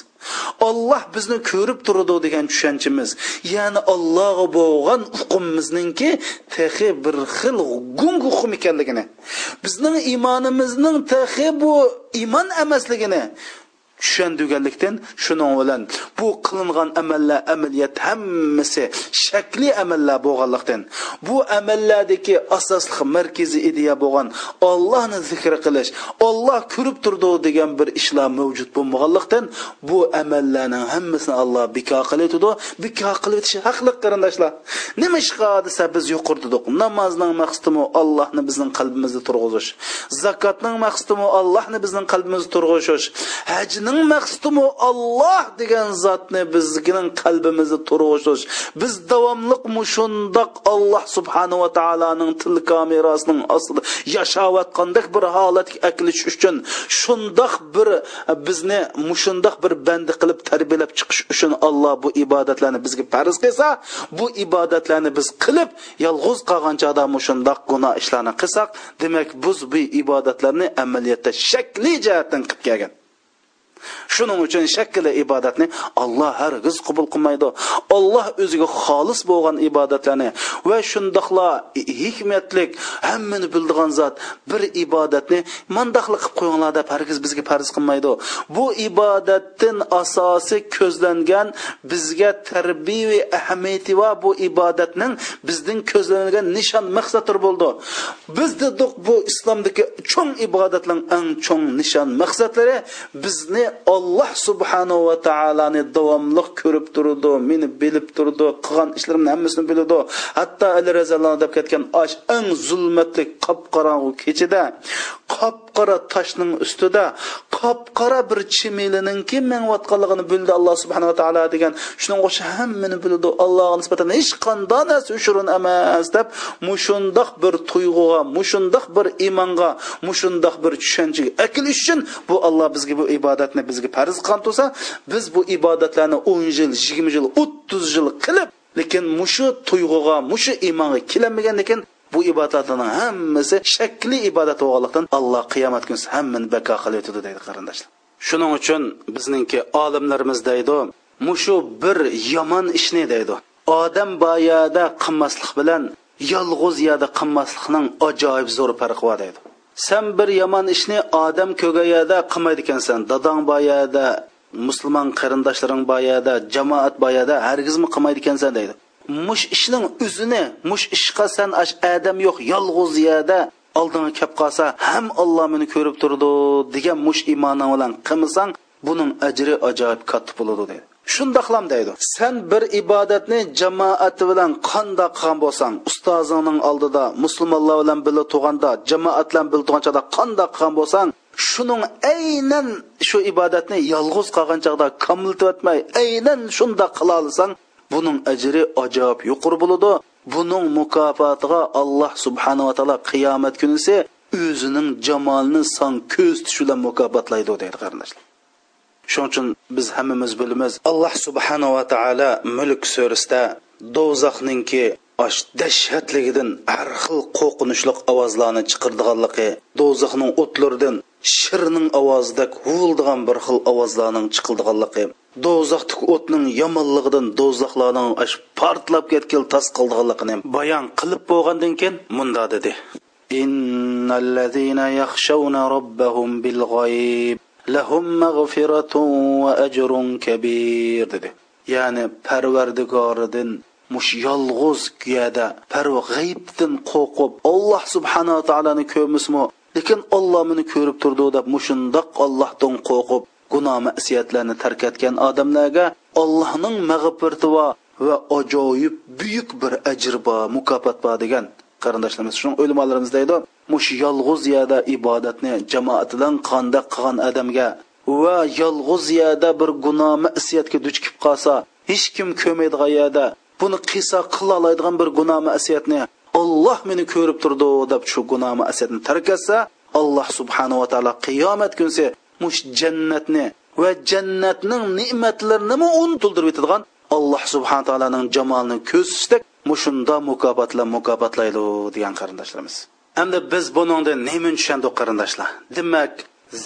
olloh bizni ko'rib turadi degan tushunchimiz ya'ni ollohga bo'lgan huquqimizninki tehi bir xil gung hukm ekanligini bizning iymonimizning tehi bu iymon emasligini tushundiganlikdan shuning bilan bu qilingan amallar amaliyat hammasi shakli amallar bo'lganlikdan bu amallardagi asosli markaziy ideya bo'lgan ollohni zikr qilish olloh ko'rib turdi degan bir ishlar mavjud bo'lmaganlikdan bu amallarning hammasini olloh biko qiladi biko qilib o'tishi haqli qarindoshlar. Nima ishqa desa biz yuqordidik namozning maqsadi ollohni bizning qalbimizda turg'izish zakotning maqsadi ollohni bizning qalbimizda turg'izish hajni bizning maqsadimi olloh degan zotni bizning qalbimizda turg'izish biz davomliq mushundoq olloh subhanava taoloning til kamerasining ostida yashayotgandek bir holatga akilish uchun shundoq bir bizni mushundoq bir bandi qilib tarbiyalab chiqish uchun olloh bu ibodatlarni bizga farz qilsa bu ibodatlarni biz qilib yolg'iz qolgan chog'da mushundoq gunoh ishlarni qilsak demak biz bu ibodatlarni amaliyotda shakli jihatdan qilib kelgan. Shuning uchun shakkili ibodatni olloh hargiz qabul qilmaydi. Olloh o'ziga xolis bo'lgan ibodatlarni va shundoqla hikmatlik hammani bildigan zot bir ibodatni mandaqli qilib qo'yinglar deb hargiz bizga farz qilmaydi. Bu ibodatdan asosi ko'zlangan bizga tarbiyaviy ahamiyati va bu ibodatning bizning ko'zlangan nishon maqsaddir bo'ldi. Biz dedik bu islomdagi cho'ng ibodatning eng cho'ng nishon maqsadlari bizni olloh subhanahu va taoloni davomli ko'rib turdi meni bilib turdi qilgan ishlarimni hammasini biladi hatto ali roziyallohu deb ketgan osh eng zulmatli qop qorong'u kechada qop qora toshning ustida qop qora bir chimilininki mangayotganligini bildi alloh subhanava taolo degan. Shuning o'xshash hammani bildi. Allohga nisbatan hech qanday narsa ushurun emas deb mushundoq bir tuyg'uga mushundoq bir iymonga mushundoq bir tushanchaga akilish uchun bu olloh bizga bu ibodatni bizga farz qilgan tursa biz bu ibodatlarni o'n yil yigirma yil o'ttiz yil qilib lekin mushu tuyg'uga mushu iymonga kelolmagan ekan bu ibodatlarning hammasi shakli ibodat bo'lganlikdan alloh qiyomat kuni hammani bako qilib o'tadi deydi qarindoshlar. Shuning uchun bizningki olimlarimiz deydi mushu bir yomon ishni deydi. Odam boyada qilmaslik bilan yolg'iz yerda qilmaslikning ajoyib zo'r farqi bor deydi. Sen bir yomon ishni odam ko'gayada qilmaydi ekansan dadang boyada musulmon qarindoshlaring boyada jamoat boyada hargizmi qilmaydi ekansan deydi. Mush ishning o'zini mush ishqa san adam yo'q yolg'iz yerda oldinga kelib qolsa ham olloh meni ko'rib turdi degan mush iymoning bilan qilmasang buning ajri ajoyib katta bo'ladi dedi. Shundoqlam deydi sen bir ibodatni jamoati bilan qandoq qilgan bo'lsang ustozingning oldida musulmonlar bilan birga turganda jamoat bilan birga turgan qandoq qilgan bo'lsang shuning aynan shu ibodatni yolg'iz qolgan chog'da komiltiyotmay aynan shundoq qila olsang buning ajri ajoyib yuqori bo'ladi. Buning mukofotiga alloh subhanava taolo qiyomat kunisi o'zining jamolini son ko'z tushi bilan mukofotlaydi deydi qarindoshlar shuning uchun biz hammamiz bilamiz alloh subhanava taolo mulk surasida do'zaxninki osh dahshatligidan har xil qo'rqinchli ovozlarni chiqirdiganligi do'zaxning o'tlaridan shirning ovozidek huvildigan bir xil ovozlarning chiqildiganligi do'zaxdagi o'tning yomonligidan do'zaxlarning portlab ketgan tas qildiganligini bayon qilib bo'lgandan keyin munda dedi. Innallazina yakhshawna robbahum bil g'oyib lahum mag'firatun va ajrun kabir dedi. Ya'ni parvardigoridan mush yolg'iz kuyada parva g'aybdan qo'rqib alloh subhanava taoloni ko'rmismi lekin olloh meni ko'rib turdi deb mushundoq ollohdan qo'rqib gunoh masiyatlarni tark etgan odamlarga allohning mag'firati va va ajoyib buyuk bir ajr bor mukofot bor degan qarindoshlarimiz shu ulamolarimiz deydi. Mush yolg'iz yerda ibodatni jamoat bilan qilgan odamga va yolg'iz yerda bir gunoh masiyatga duch kelib qolsa hech kim ko'maydigan yerda buni qilsa qila oladigan bir gunoh masiyatni olloh meni ko'rib turdi deb shu gunoh masiyatni tark etsa alloh subhanava taolo qiyomat kunsi mush jannatni va jannatning ne'matlarini unutildirib yetadigan alloh subhana taoloning jamolini ko'rsatsak mushunda mukofotlar mukofotlaydi degan qarindoshlarimiz. Endi biz buningda nima tushundik qarindoshlar? Demak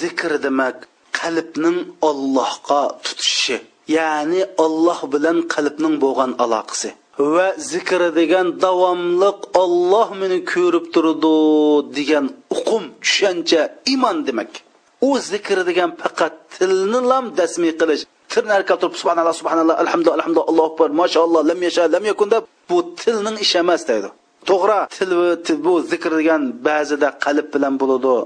zikr demak qalbning ollohga tutishi ya'ni olloh bilan qalbning bo'lgan aloqasi va zikr degan davomliq olloh meni ko'rib turdi degan uqum tushuncha iymon demak. U zikr degan faqat tilni lam dasmi qilish. Tilni arkab turib subhanalloh subhanalloh alhamdulillah alhamdulillah allohu akbar mashalloh lam yasha lam yakun deb bu tilning ishi emas deydi. To'g'ri til bu zikr degan ba'zida qalb bilan bo'ladi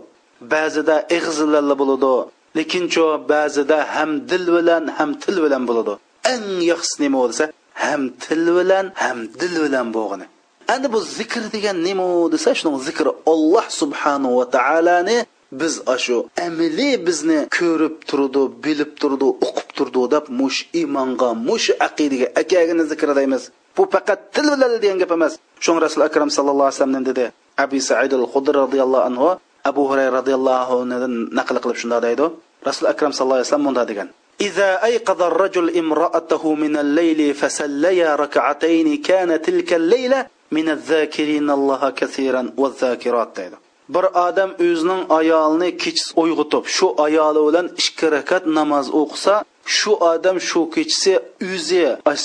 ba'zida ig'zilarla bo'ladi lekin chu ba'zida ham dil bilan ham til bilan bo'ladi. Eng yaxshisi nima bo'lsa ham til bilan ham dil bilan bo'lg'ini. Endi bu zikr degan nima desa shuni zikr olloh subhanahu va taoloni biz shu amaliy bizni ko'rib turdi bilib turdi o'qib turdi deb mush iymonga mush aqidaga akagini zikr deymiz bu faqat til bilan degan gap emas shun rasul akram sallallohu alayhi vasallam dedi abi said al hudri roziyallohu anhu abu hurayra roziyallohu anhudan naql qilib shunday deydi rasul akram sallallohu alayhi vasallam bunday degan إذا أيقظ الرجل امرأته من الليل فسليا ركعتين كان تلك الليلة من الذاكرين الله كثيرا والذاكرات deydi bir odam o'zining ayolini kechasi uyg'otib shu ayoli bilan ikki rakat namoz o'qisa shu odam shu kechasi o'zi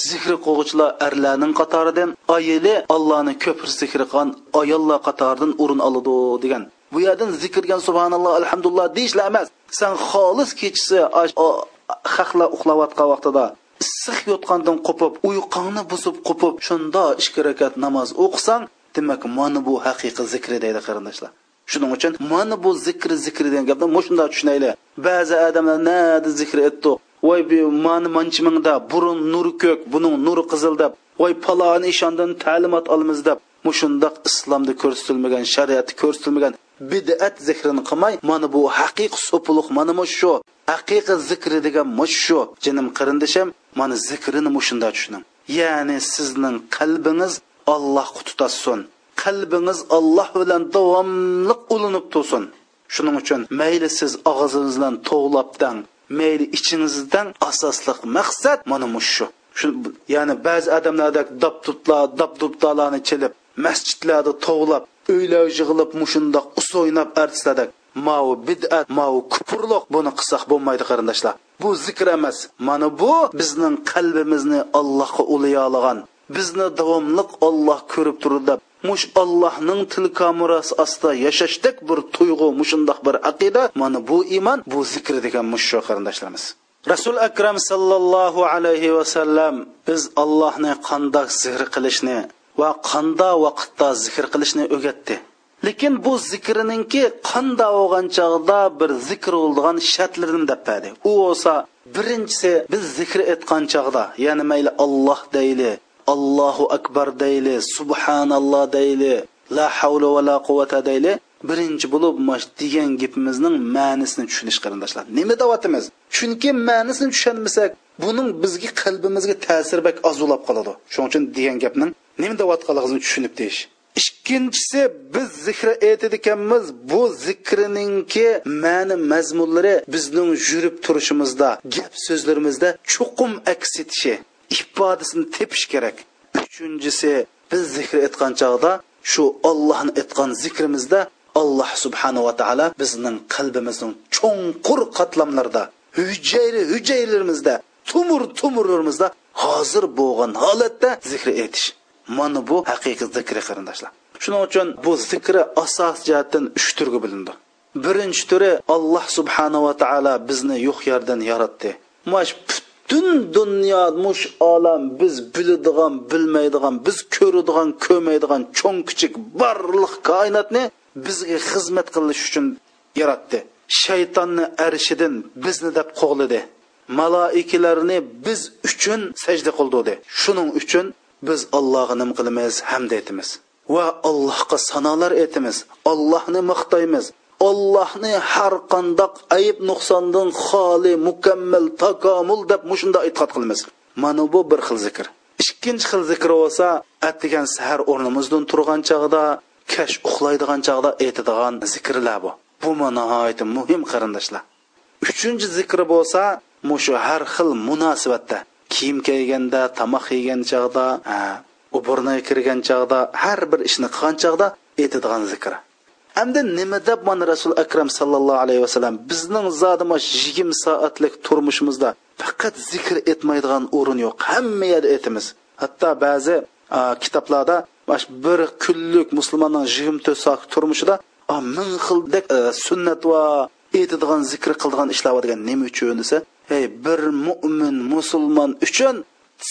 zikr qilg'uvchilar arlarning qatoridan ayili allohni ko'p zikr qilgan ayollar qatoridan o'rin oladi degan. Bu yerdan zikrgan subhanalloh alhamdulillah deyishlar emas. San xolis kechasi haqla uxlayotgan vaqtida issiq yotgandan qo'pib uyqungni buzib qo'pib shunda ikki rakat namoz o'qisang demak mana bu haqiqiy zikr deydi qarindoshlar. Shuning uchun mana bu zikr zikr degan gapni shunday tushunaylik. Ba'zi odamlar nada zikr etdi. Voy mani manchimingda burun nuri ko'k buning nuri qizil deb. Voy paloni ishondan ta'limot olamiz deb. Mushundoq islomda ko'rsatilmagan shariatda ko'rsatilmagan bid'at zikrini qilmay mana bu haqiqiy so'puluq mana shu. Haqiqiy zikri degan mush shu. Jinim qarindishim mana zikrini mushunda tushuning. Ya'ni sizning qalbingiz ollohga tutasin qalbingiz Alloh bilan davomli ulinib tursin. Shuning uchun mayli siz og'zingiz bilan to'g'labdan mayli ichingizdan asosliq maqsad mana shu. Ya'ni ba'zi odamlarda dabdublar dabdubdalarni chilib masjidlarda to'g'lab uylar yig'ilib mushundoq us o'ynab artislarda mau bid'at mau kufrliq buni qilsak bo'lmaydi qarindoshlar. Bu zikr emas mana bu bizning qalbimizni allohga ulayolgan bizni davomliq olloh ko'rib turdi deb mush allohning tilkomurasi ostida yashashdek bir tuyg'u mushundoq bir aqida mana bu iymon bu zikr degan mush shu qarindoshlarimiz. Rasul akram sallallohu alayhi vasallam biz allohni qandoq zikr qilishni va qanda vaqtda zikr qilishni o'rgatdi. Lekin bu zikrininki qanda bo'lgan chog'da bir zikr bo'ldigan shartlarini deb u bo'lsa birinchisi biz zikr etgan chog'da ya'ni mayli olloh deyli allohu akbar deyli subhanalloh deyli la havla va la quvvata deyli. Birinchi bo'lib degan gapimizning ma'nisini tushunish qarindoshlar. Nima deyapmiz chunki ma'nisini tushunmasak buning bizga qalbimizga ta'siri bak ozulab qoladi. Shuning uchun degan gapning nima deyotganligimizni tushunib deyish. Ikkinchisi biz zikri aytadiganmiz bu zikrininki ma'ni mazmunlari bizning yurib turishimizda gap so'zlarimizda chuqum aks etishi. Ifodasini tepish kerak. Uchinchisi biz zikr etgan chog'da shu ollohni aytgan zikrimizda alloh subhanava taolo bizning qalbimizning cho'nqur qatlamlarida hujayra hujaylarimizda tumur tumurlarimizda hozir bo'lgan holatda zikr etish. Mana bu haqiqiy zikri qarindoshlar. Shuning uchun bu zikri asos jihatdan uch turga bilindi birinchi turi alloh subhanava taolo bizni yo'q yerdan yaratdi. Shu butun dunyo mush olam biz biladigan bilmaydigan biz ko'radigan ko'rmaydigan cho'ng kichik barliq koinotni bizga xizmat qilish uchun yaratdi. Shaytonni arishidan bizni deb qo'g'lidi maloikalarni biz uchun sajda qildi. Shuning uchun biz allohga nim qilamiz hamd aytamiz. Va allohga sanolar aytamiz. Allohni maqtaymiz. Allohni har qandoq ayb nuqsondan xoli mukammal takomul deb mushunda e'tiqod qilamiz. Mana bu bir xil zikr. Ikkinchi xil zikr bo'lsa atigan sahar o'rnimizdan turgan chog'da kash uxlaydigan chog'da aytadigan zikrlar bu. Bu nihoyatda muhim qarindoshlar. Uchinchi zikri bo'lsa mushu har xil munosabatda kiyim kiyganda tomoq yegan chog'da uburniga kirgan chog'da har bir ishni qilgan chog'da aytadigan zikri endi nima deb mana rasul akram sallallohu alayhi vasallam bizning zodima yigirma soatlik turmushimizda faqat zikr etmaydigan o'rin yo'q. Hamma yerda aytamiz. Hatto ba'zi kitoblarda bir kunlik musulmonning yigirma to'rt soat turmushida ming xildek e, sunnat va aytadigan zikr qiladigan ishlar bor degan nima uchun desa ey bir mo'min musulmon uchun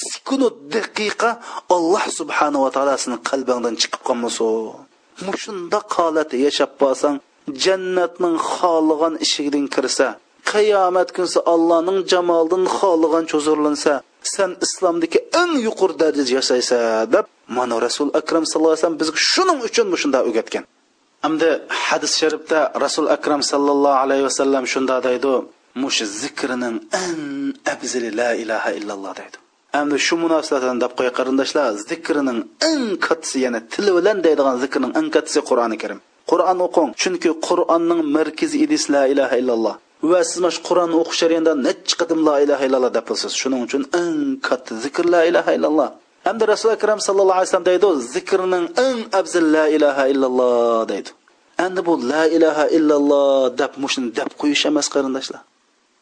sekund daqiqa alloh subhanava taolosini qalbingdan chiqib qolmasin. Mushundoq holatda yashab qolsang jannatning xohlagan eshigidan kirsa qiyomat kunsi allohning jamolidan xohlagan cho'zirlansa sen islomdagi eng yuqori darajada yashaysan deb mana rasul akram sallallohu alayhi vasallam bizga shuning uchun shunda o'rgatgan. Hamda hadis sharifda rasul akram sallallohu alayhi vasallam shunda deydi mush zikrining eng afzali la ilaha illalloh deydi. Endi shu munosabatdan deb qo'y qarindoshlar zikrining eng kattasi yana tili bilan deydigan zikrning eng kattasi qur'oni karim. Qur'on o'qing chunki qur'onning markazi idis la ilaha illalloh. Va siz mana shu qur'onni o'qish jarayonida necha qadim la ilaha illalloh deb bilsiz shuning uchun eng katta zikr la ilaha illalloh. Hamda rasuli akram sallallohu alayhi vasallam deydi zikrning eng afzal la ilaha illalloh deydi. Endi bu la ilaha illalloh deb mushuni deb qo'yish emas qarindoshlar.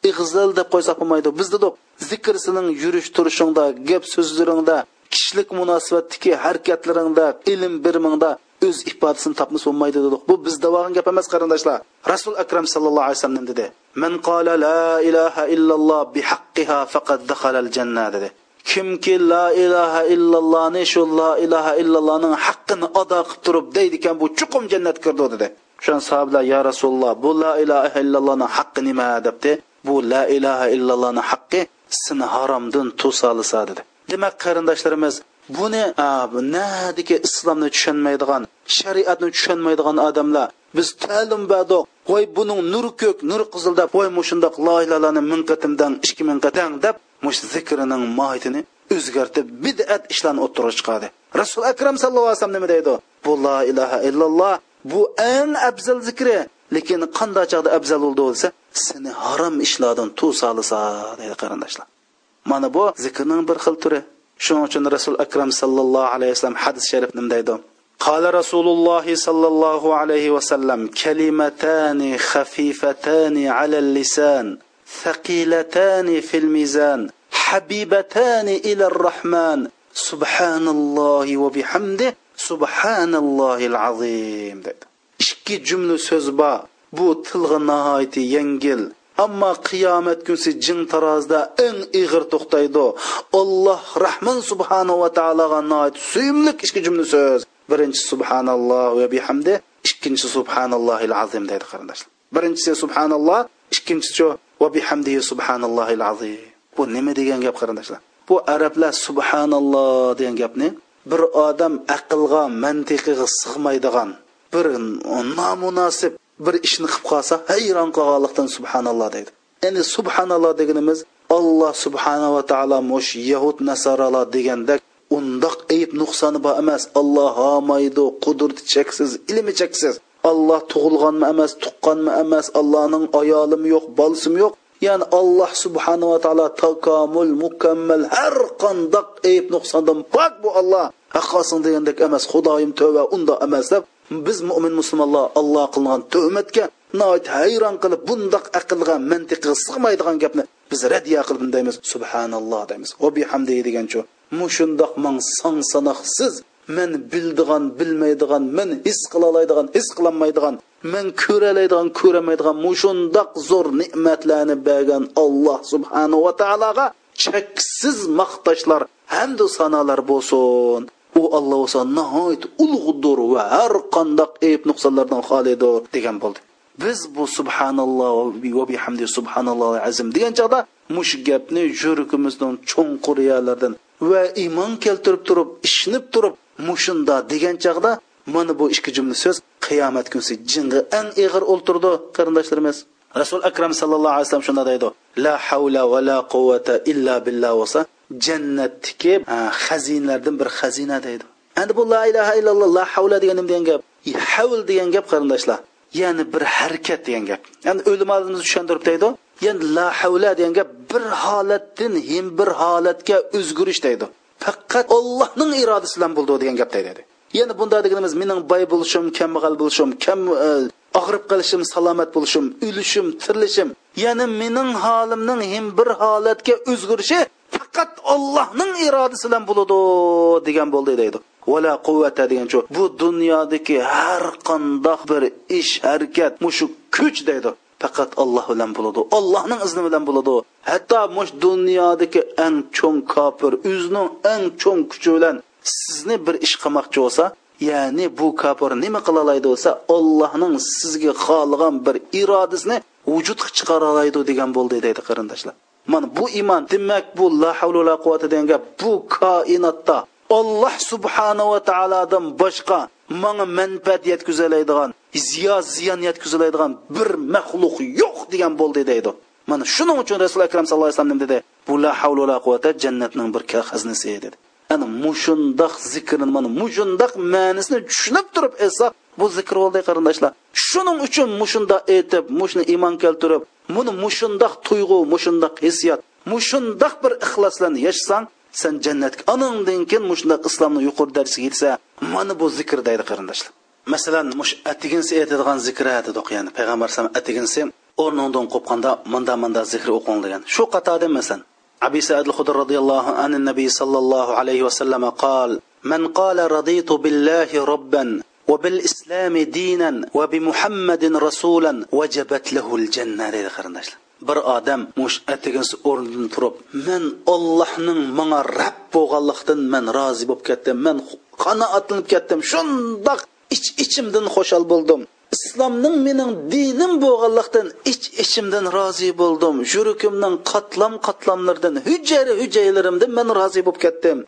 İg'zal deb qo'ysak bo'lmaydi bizda do'q zikr sening yurish turishingda gap so'zlaringda kishilik munosabatdagi harakatlaringda ilm birimingda o'z ifodasini topmas bo'lmaydi dedik. Bu bizda bo'lgan gap emas qarindoshlar rasul akram sallallohu alayhi vasallam dedi. Man qala la ilaha illalloh bihaqqiha faqad dakhala al janna dedi kimki la ilaha illallohni shu la ilaha illallohning haqqini ado qilib turib deydi ekan bu chuqum jannatga kirdi dedi. Shan sahobalar ya rasululloh bu la ilaha illallohning haqqi nima debdi bu la ilaha illallohni haqqi seni haromdan to'solisa dedi. Demak qarindoshlarimiz buni nadiki islomni tushunmaydigan shariatni tushunmaydigan odamlar. Biz ta'lim berdik voy buning nur ko'k nur qizil deb voy mushundoq la ilalani ming qatimdan ikki ming qatam deb mush zikrining mohiyatini o'zgartib bid'at ishlarni o'ttirib chiqadi. Rasul akram sallallohu alayhi vasallam nima deydi? Bu la ilaha illalloh bu eng afzal zikri. lekin qanday chog'da afzal bo'ldi desa seni harom ishlardan tuv solisa deydi qarindoshlar mana bu zikrning bir xil turi shuning uchun rasul akram sallallohu alayhi vasallam hadis sharif nima deydi قال رسول الله صلى الله عليه وسلم كلمتان خفيفتان على اللسان ثقيلتان في الميزان حبيبتان الى الرحمن سبحان الله وبحمده سبحان الله العظيم ikki jumla so'z bor. Bu tilg'a nihoyatda yengil. Ammo qiyomat kunsi jin tarozida eng ig'ir to'xtaydi. Alloh rahmon subhanava taologa nihoyat suyimli ikki jumla so'z. Birinchi subhanalloh va bihamdi ikkinchi subhanallohil azim deydi qarindoshlar. Birinchisi subhanalloh ikkinchisi va bihamdihi subhanallohil azim. Bu nima degan gap qarindoshlar? Bu arablar subhanalloh degan gapni bir odam aqlga mantiqiga sig'maydigan bir nomunosib bir ishni qilib qolsa hayron qolganlikdan subhanalloh deydi. Endi subhanalloh deganimiz alloh subhanava taolo mush yahud nasarolar degandek undoq ayb nuqsoni bor emas. Alloh homaydi qudrati cheksiz ilmi cheksiz. Alloh tug'ilganmi emas tuqqanmi emas allohning ayolimi yo'q bolasimi yo'q. Ya'ni alloh subhanava taolo takomul mukammal har qandoq ayb nuqsondan pok bu olloh haqqosin degandek emas xudoyim tövba unda emas deb biz mo'min musulmonlar alloh qilgan tuhmatga hayron qilib bundoq aqlga mantiqqa sig'maydigan gapni biz radya qilib deymiz subhanalloh deymiz. Va bihamdi mu mushundoq mang son sanoqsiz men bildigan bilmaydigan men his qila oladigan his qilolmaydigan men ko'ra oladigan ko'ramaydigan mushundoq zo'r ne'matlarni bergan alloh subhanahu va taologa cheksiz maqtashlar hamdu sanolar bo'lsin. U alloh bo'lsa nihoyat ulug'dir va har qandoq ayb nuqsonlardan xolidir degan bo'ldi. Biz bu subhanalloh va bihamdi subhanalloh azim degan chog'da mush gapni yuragimizning cho'nqur yalardan va iymon keltirib turib ishinib turib mushunda degan chog'da mana bu ikki jumla so'z qiyomat kunsi jinga eng ig'ir o'ltirdi qarindoshlarimiz. Rasul akram sallallohu alayhi vasallam shunda deydi. La havla va la quvvata illa billah bo'lsa jannatniki xazinalardan bir xazina deydi. Endi bu la ilaha illalloh la havla degan nima degan gap e, havl degan gap qarindoshlar. Ya'ni bir harakat degan gap. Ya'ni o'limalarimiz tushuntirib deydi ya'ni la havla degan gap bir holatdan hem bir holatga o'zgarish deydi. Faqat ollohning irodasi bilan bo'ldi degan gap dedi ya'ni bunda deganimiz mening boy bo'lishim kambag'al bo'lishim kam e, og'rib qolishim salomat bo'lishim o'lishim tirilishim ya'ni mening holimning ham bir holatga o'zgarishi faqat ollohning irodasi bilan bo'ladi degan bo'ldi deydi. Vala quvvata degan shu. Bu dunyodagi har qandoq bir ish harakat mushu kuch deydi. Faqat olloh bilan bo'ladi. Ollohning izni bilan bo'ladi. Hatto mush dunyodagi eng cho'ng kofir o'zining eng cho'ng kuchi bilan sizni bir ish qilmoqchi bo'lsa ya'ni bu kofir nima qila oladi bo'lsa ollohning sizga xohlagan bir irodasini vujudga chiqara oladi degan bo'ldi deydi qarindoshlar. Mana bu iymon demak bu la havla la quvvata degan gap bu koinotda olloh subhanava taolodan boshqa manga manfaat yetkazoladigan ziyo ziyon yetkazoladigan bir maxluq yo'q degan bo'ldi deydi. Mana shuning uchun rasuli akram sallallohu alayhi vasallam dedi bu la havla la quvvata jannatning bir xazinasi dedi. Ana mushundoq zikrni mana mushundoq ma'nisini tushunib turib aytsak bu zikr bo'ldi qarindoshlar. Shuning uchun mushunda aytib mushni iymon keltirib buni mushundoq tuyg'u mushundoq hissiyot mushundoq bir ixloslan yashasang sen jannatga anandan keyin mushundoq islomni yuqori darajasiga yetsa mana bu zikr deydi qarindoshlar. Masalan mush atiginsi aytadigan zikr dedik ya'ni payg'ambar alayhisalom atiginsi o'rningdan qo'pqanda manda manda zikr o'qing degan. Shu qatorda masalan أبي سعد الخدر رضي الله عن النبي صلى الله عليه وسلم قال من قال رضيت بالله ربا وبالإسلام دينا وبمحمد رسولا وجبت له الجنة dedi qarindoshlar bir odam mush atigisi o'rnidan turib men ollohning manga rab bo'lganligidan men rozi bo'lib ketdim men qanoatlanib ketdim shundoq ich ichimdan xushal bo'ldim islomning mening dinim bo'lganlikdan ich ichimdan rozi bo'ldim. Yuragimning qatlam qatlamlardan hujjari hujjaylarimdan men rozi bo'lib ketdim.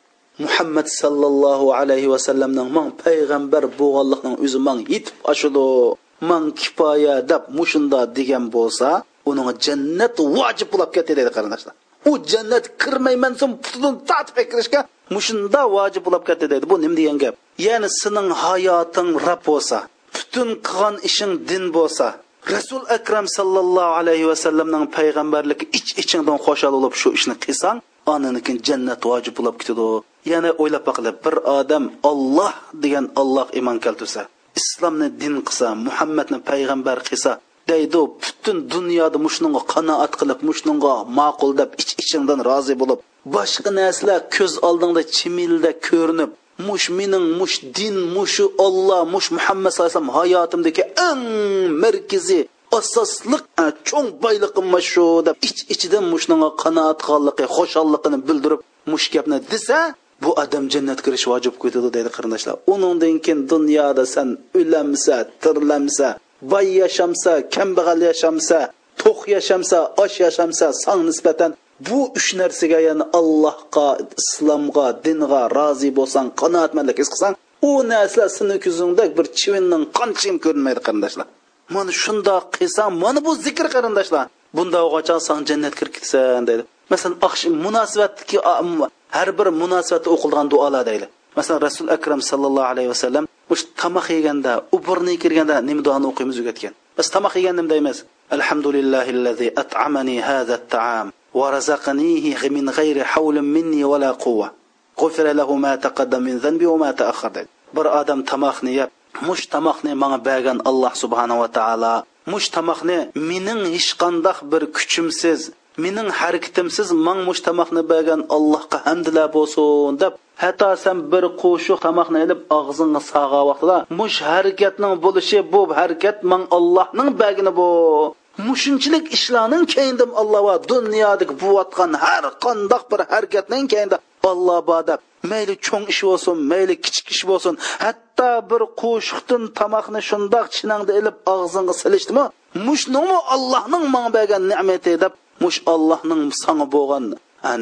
Muhammad sallallohu alayhi vasallamning man payg'ambar bo'lganlikning o'zi man yetib oshidi man kifoya deb mushunda degan bo'lsa uning jannat vojib bo'lib ketdi deydi qarindoshlar. U jannat kirmayman so'ng putidan tatib kirishga mushunda vojib bo'lib ketdi deydi bu nima degan gap? Ya'ni sening hayoting rab bo'lsa butun qilgan ishing din bo'lsa rasul akram sallallohu alayhi vasallamning payg'ambarligi ich ichingdan xo'shal bo'lib shu ishni qilsang onanikin jannat vojib bo'lib ketadi. Yana o'ylab boqinglar bir odam olloh degan olloh iymon keltirsa islomni din qilsa muhammadni payg'ambar qilsa deydi butun dunyoda mushnunga qanoat qilib mushnunga ma'qul deb ich ichingdan rozi bo'lib boshqa narsalar ko'z oldingda chimilda ko'rinib mush mening mush din mushu olloh mush muhammad sallallohu alayhi vasallam hayotimdagi eng markaziy asosliq e, cho'ng boyligim shu deb ich ichidan mushninga qanoat qilganligi xushalligini bildirib mush gapni desa bu odam jannatga kirish vojib ketadi deydi qarindoshlar. Uningdan keyin dunyoda san o'lamsa tirlamsa boy yashamsa kambag'al yashamsa to'q yashamsa osh yashamsa sang nisbatan bu uch narsaga ya'ni allohga islomga dinga rozi bo'lsang qanoatmandlik his qilsang u narsa seni ko'zingda bir chivinning qanchim ko'rinmaydi qarindoshlar. Mana shundoq qilsang mana bu zikr qarindoshlar. Bunda qachon san jannatga kirib ketsan deydi. Masalan munosabatki har bir munosabatda o'qilgan duolar deydi. Masalan rasul akram sallallohu alayhi vasallam mush tomoq yeganda uburni kirganda nima duoni o'qiymiz o'rgatgan biz tomoq yeganda nima deymiz. Alhamdulillahillazi at'amani hadha taam. wa razaqanihi min g'ayri hawlin minni wala quwwa غفر له ما تقدم من ذنبي وما تأخر bir odam tomoqni yeb mush tomoqni manga bergan alloh subhanava taolo mush tomoqni mening hech qandoq bir kuchimsiz mening harakatimsiz mang mush tamoqni bergan allohga hamdlar bo'lsin deb hatto sen bir qo'shiq tamoqni ilib og'zingga sag'a vaqtida mush harakatning bo'lishi bu harakat mang allohning bergini bu mushunchilik ishlarning keyindim alloh va dunyodagi bo'layotgan har qandoq bir harakatning keyinda alloh bor deb mayli cho'ng ish bo'lsin mayli kichik ish bo'lsin hatto bir qo'shiqdin tomoqni shundoq chinangda ilib og'zingga silishdimi? Mushnimi allohning manga bergan ne'mati deb mush allohning sanga bo'lgan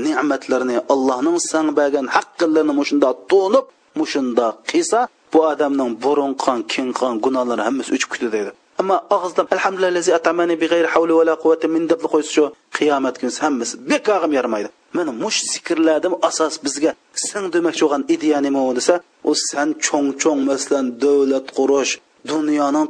ne'matlarini allohning sanga bergan haqqalarini mushunda to'nib mushunda qilsa bu odamning burunqon kengqon gunohlari hammasi o'chib ketadi deydi ammo og'izda alhamdulillahi atamani big'ayri havli va la quvvati min deb qo'ysa shu qiyomat kunsi hammasi bekorga yaramaydi mana mush zikrlardan asos bizga sen demoqchi bo'lgan ideya nima desa u san cho'ng cho'ng masalan davlat qurish dunyoning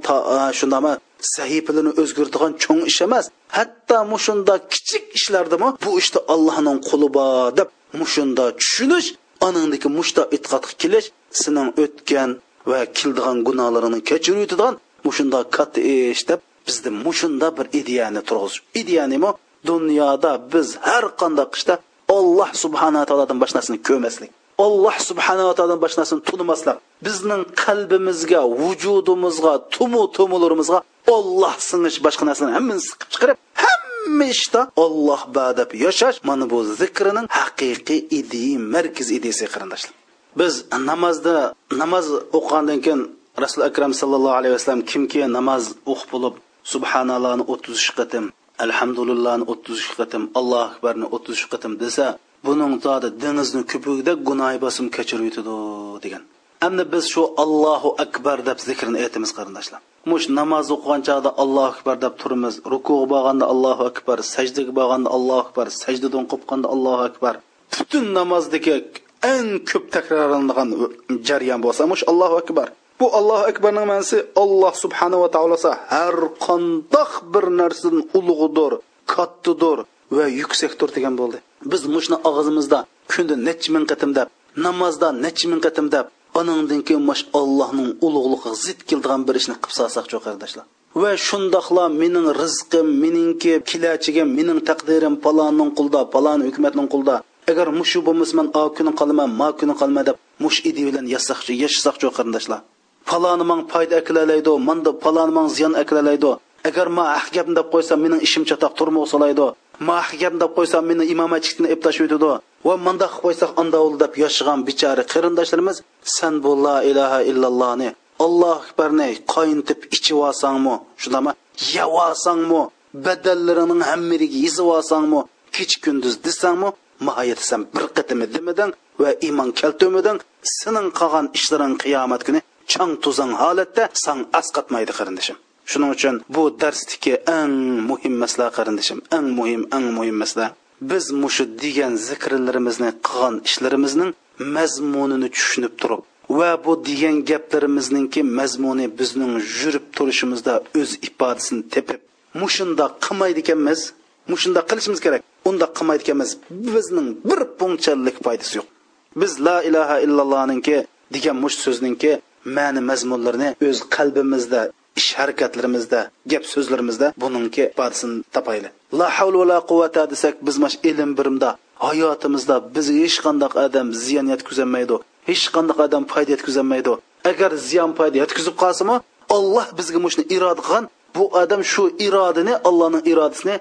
shundami sahifalarini o'zgartirgan cho'ng ish emas. Hatto mushunda kichik ishlardami bu ishda allohning quli bor deb mushunda tushunish onangdiki mushta e'tiqodga kelish sening o'tgan va kildigan gunohlarini kechirib yutadigan mushunda katta ish deb bizni mushunda bir ideyani turg'izish ideya nima dunyoda biz har qanday qishda olloh subhanaa taolodan boshqa narsani ko'rmaslik. Alloh subhanava taolodan boshqa narsani tunimaslik bizning qalbimizga vujudimizga tumu tumularimizga olloh singish boshqa narsani hammani siqib chiqarib hamma ishda olloh badab yashash mana bu zikrining haqiqiy idei markaz ideyasi qarindoshlar. Biz namozda namoz o'qigandan keyin rasul akram sallallohu alayhi vasallam kimki namoz o'qib bo'lib subhanallahni o'ttiz uch qatim alhamdulillahni o'ttiz uch qatim allohu akbarni o'ttiz uch qatim desa buning zodi dengizni ko'pigida gunohi bosim kechirib yutadi degan. Endi biz shu allohu akbar deb zikrni aytamiz qarindoshlar mush namoz o'qigan chog'da allohu akbar deb turamiz rukuga borganda allohu akbar sajdaga borganda allohu akbar sajdadan qo'pqanda allohu akbar butun namozdagi eng ko'p takrorlanadigan jarayon bo'lsa mush allohu akbar bu allohu akbarning ma'nosi alloh subhanava taolosa har qandoq bir narsadan ulug'idir kattadir va yuksakdir degan bo'ldi. Biz mushni og'zimizda kunda necha ming qatim deb namozda necha ming qatim deb anandan keyin mash allohning ulug'ligiga zid keladigan bir ishni qilib solsaqchi qarindoshlar va shundoqla mening rizqim meningki kelajagim mening taqdirim palonning qulda palon hukumatning qulda. Agar mushu bo'lmasa man a kuni qolaman ma kuni qolma deb mush idi bilan yasaqchi yashasaqchi qarindoshlar paloni man foyda akilalaydi manda paloni man ziyon akilalaydi agar ma ahgam deb qo'ysam mening ishim chatoq turmoq solaydi. Ma mahkam deb qo'ysam meni imomatchilikni eptash o'tadi. Va mandaq qo'ysak andavul deb yashagan bichora qarindoshlarimiz san bu la ilaha illallohni alloh akbarni qoyintib ichib olsangmi shundaymi? Yeb olsangmi badallarining hammiriga yezib olsangmi kech kunduz desangmi? Nihoyat san bir qatimi demading va iymon keltirmading sening qolgan ishlaring qiyomat kuni chang tuzang holatda san asqatmaydi qarindoshim shuning uchun bu darsdagi eng muhim masala qarindoshim eng muhim eng muhim masala biz mushu degan zikrlarimizni qilgan ishlarimizning mazmunini tushunib turib va bu degan gaplarimizningki mazmuni bizning yurib turishimizda o'z ifodasini tepib mushunda qilmaydi ekanmiz mushunda qilishimiz kerak unda qilmaydi ekanmiz. Bizning bir punchalik foydasi yo'q. Biz la ilaha illallohninki degan mush so'zningki ma'ni mazmunlarini o'z qalbimizda ish harakatlarimizda gap so'zlarimizda buningki ifodasini topayli la havla va la quvvata desak biz mash ilm birimda hayotimizda biz hech qanday odam ziyon yetkazolmaydi hech qanday odam foyda yetkazolmaydi agar ziyon foyda yetkazib qolsimi olloh bizga mushni iroda qilgan bu odam shu irodani allohning irodasini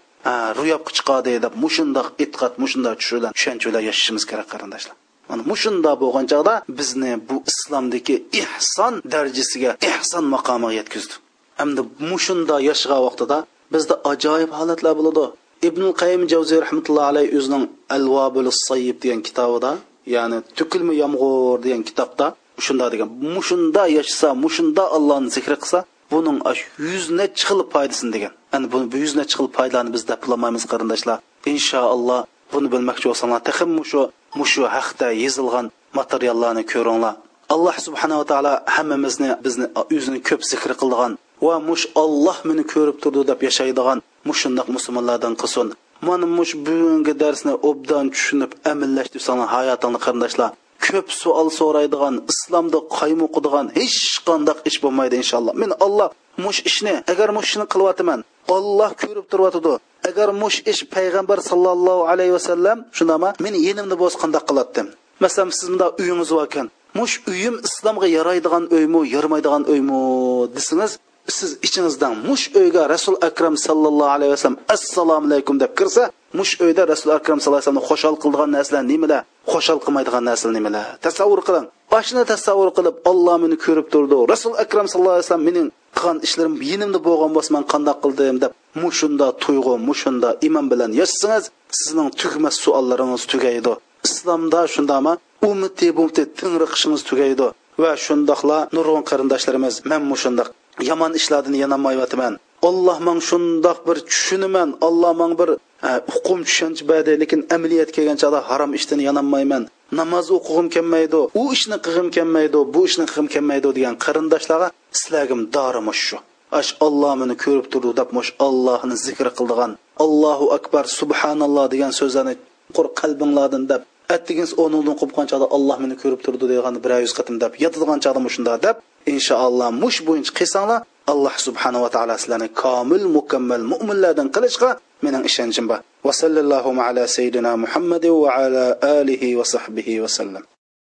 ro'yobga chiqadi deb mushundoq e'tiqod mushundoq tushunlar bilan yashashimiz kerak qarindoshlar. Mana mushunda bo'lgan chog'da bizni bu islomdagi ehson darajasiga ehson maqomiga yetkazdi. Hamda mushunda yashagan vaqtida bizda ajoyib holatlar bo'ladi. Ibn qayim javziy rahmatullohi alayhi o'zining alvobul sayyib degan kitobida ya'ni tukilma yomg'ir degan kitobda shunda degan mushunda yashasa mushunda allohni zikri qilsa buning yuz nechi xil foydasini degan. Ana bu yuz nechi xil foydani biz deb bilolmaymiz qarindoshlar. Inshaalloh buni bilmoqchi bo'lsanglar texim mushu mushu haqda yozilgan materiallarni ko'ringlar. Alloh subhanava taolo hammamizni bizni o'zini ko'p zikr qilgan va mush olloh meni ko'rib turdi deb yashaydigan mushundoq musulmonlardan qilsin. Mana mush bugungi darsni obdan tushunib amallashtirib sana hayotingni qarindoshlar ko'p savol so'raydigan islomda qaymoqidigan hech qanday ish bo'lmaydi inshaalloh. Men alloh mush ishni agar mush ishni qilyaptiman olloh ko'rib turyotidi agar mush ish payg'ambar sallallohu alayhi vasallam shundami meni yenimni bo'lsa qandoq qilardim masalan siz bunda uyingiz bor ekan mush uyim islomga yaraydigan uymi yaramaydigan uymi desangiz siz ichingizdan mush uyga rasul akram sallallohu alayhi vasallam assalomu alaykum deb kirsa mush uyda rasul akram sallallohu alayhi vasallamni xo'shal qildigan narsalar nimalar xo'shal qilmaydigan narsalar nimalar tasavvur qiling. Oshni tasavvur qilib olloh meni ko'rib turdi. Rasul akram sallallohu alayhi vasallam mening qilgan ishlarim yenimda bo'lgan bo'lsa man qandoq qildim deb mushunda tuyg'u mushunda iymon bilan yashasangiz sizning tugmas suallaringiz tugaydi. Islomda shundami umiti bumti tingriqishingiz tugaydi va shundoqla nurg'un qarindoshlarimiz man mushundoq yomon ishlardan yanamayyotiman olloh man shundoq bir tushunaman olloh man bir e, hukm tushuncha badi lekin amaliyat kelgan harom ishdan yanolmayman namoz o'qig'im kelmaydi u ishni qilg'im kelmaydi bu ishni qilg'im kelmaydi degan qarindoshlarga sizlarga dorim shu. Ash olloh meni ko'rib turdi deb mush ollohni zikr qildigan allohu akbar subhanalloh degan so'zlarni qur qalbinglardan deb attigins o'rnidan qo'pgan chog'da olloh meni ko'rib turdi degan bir yuz qatim deb yotadigan chog'da mushunda deb inshaalloh mush bo'yicha qilsanglar alloh subhanava taolo sizlarni komil mukammal mo'minlardan qilishga mening ishonchim bor va sallallohu ala sayyidina muhammadi va ala alihi va sahbihi vasallam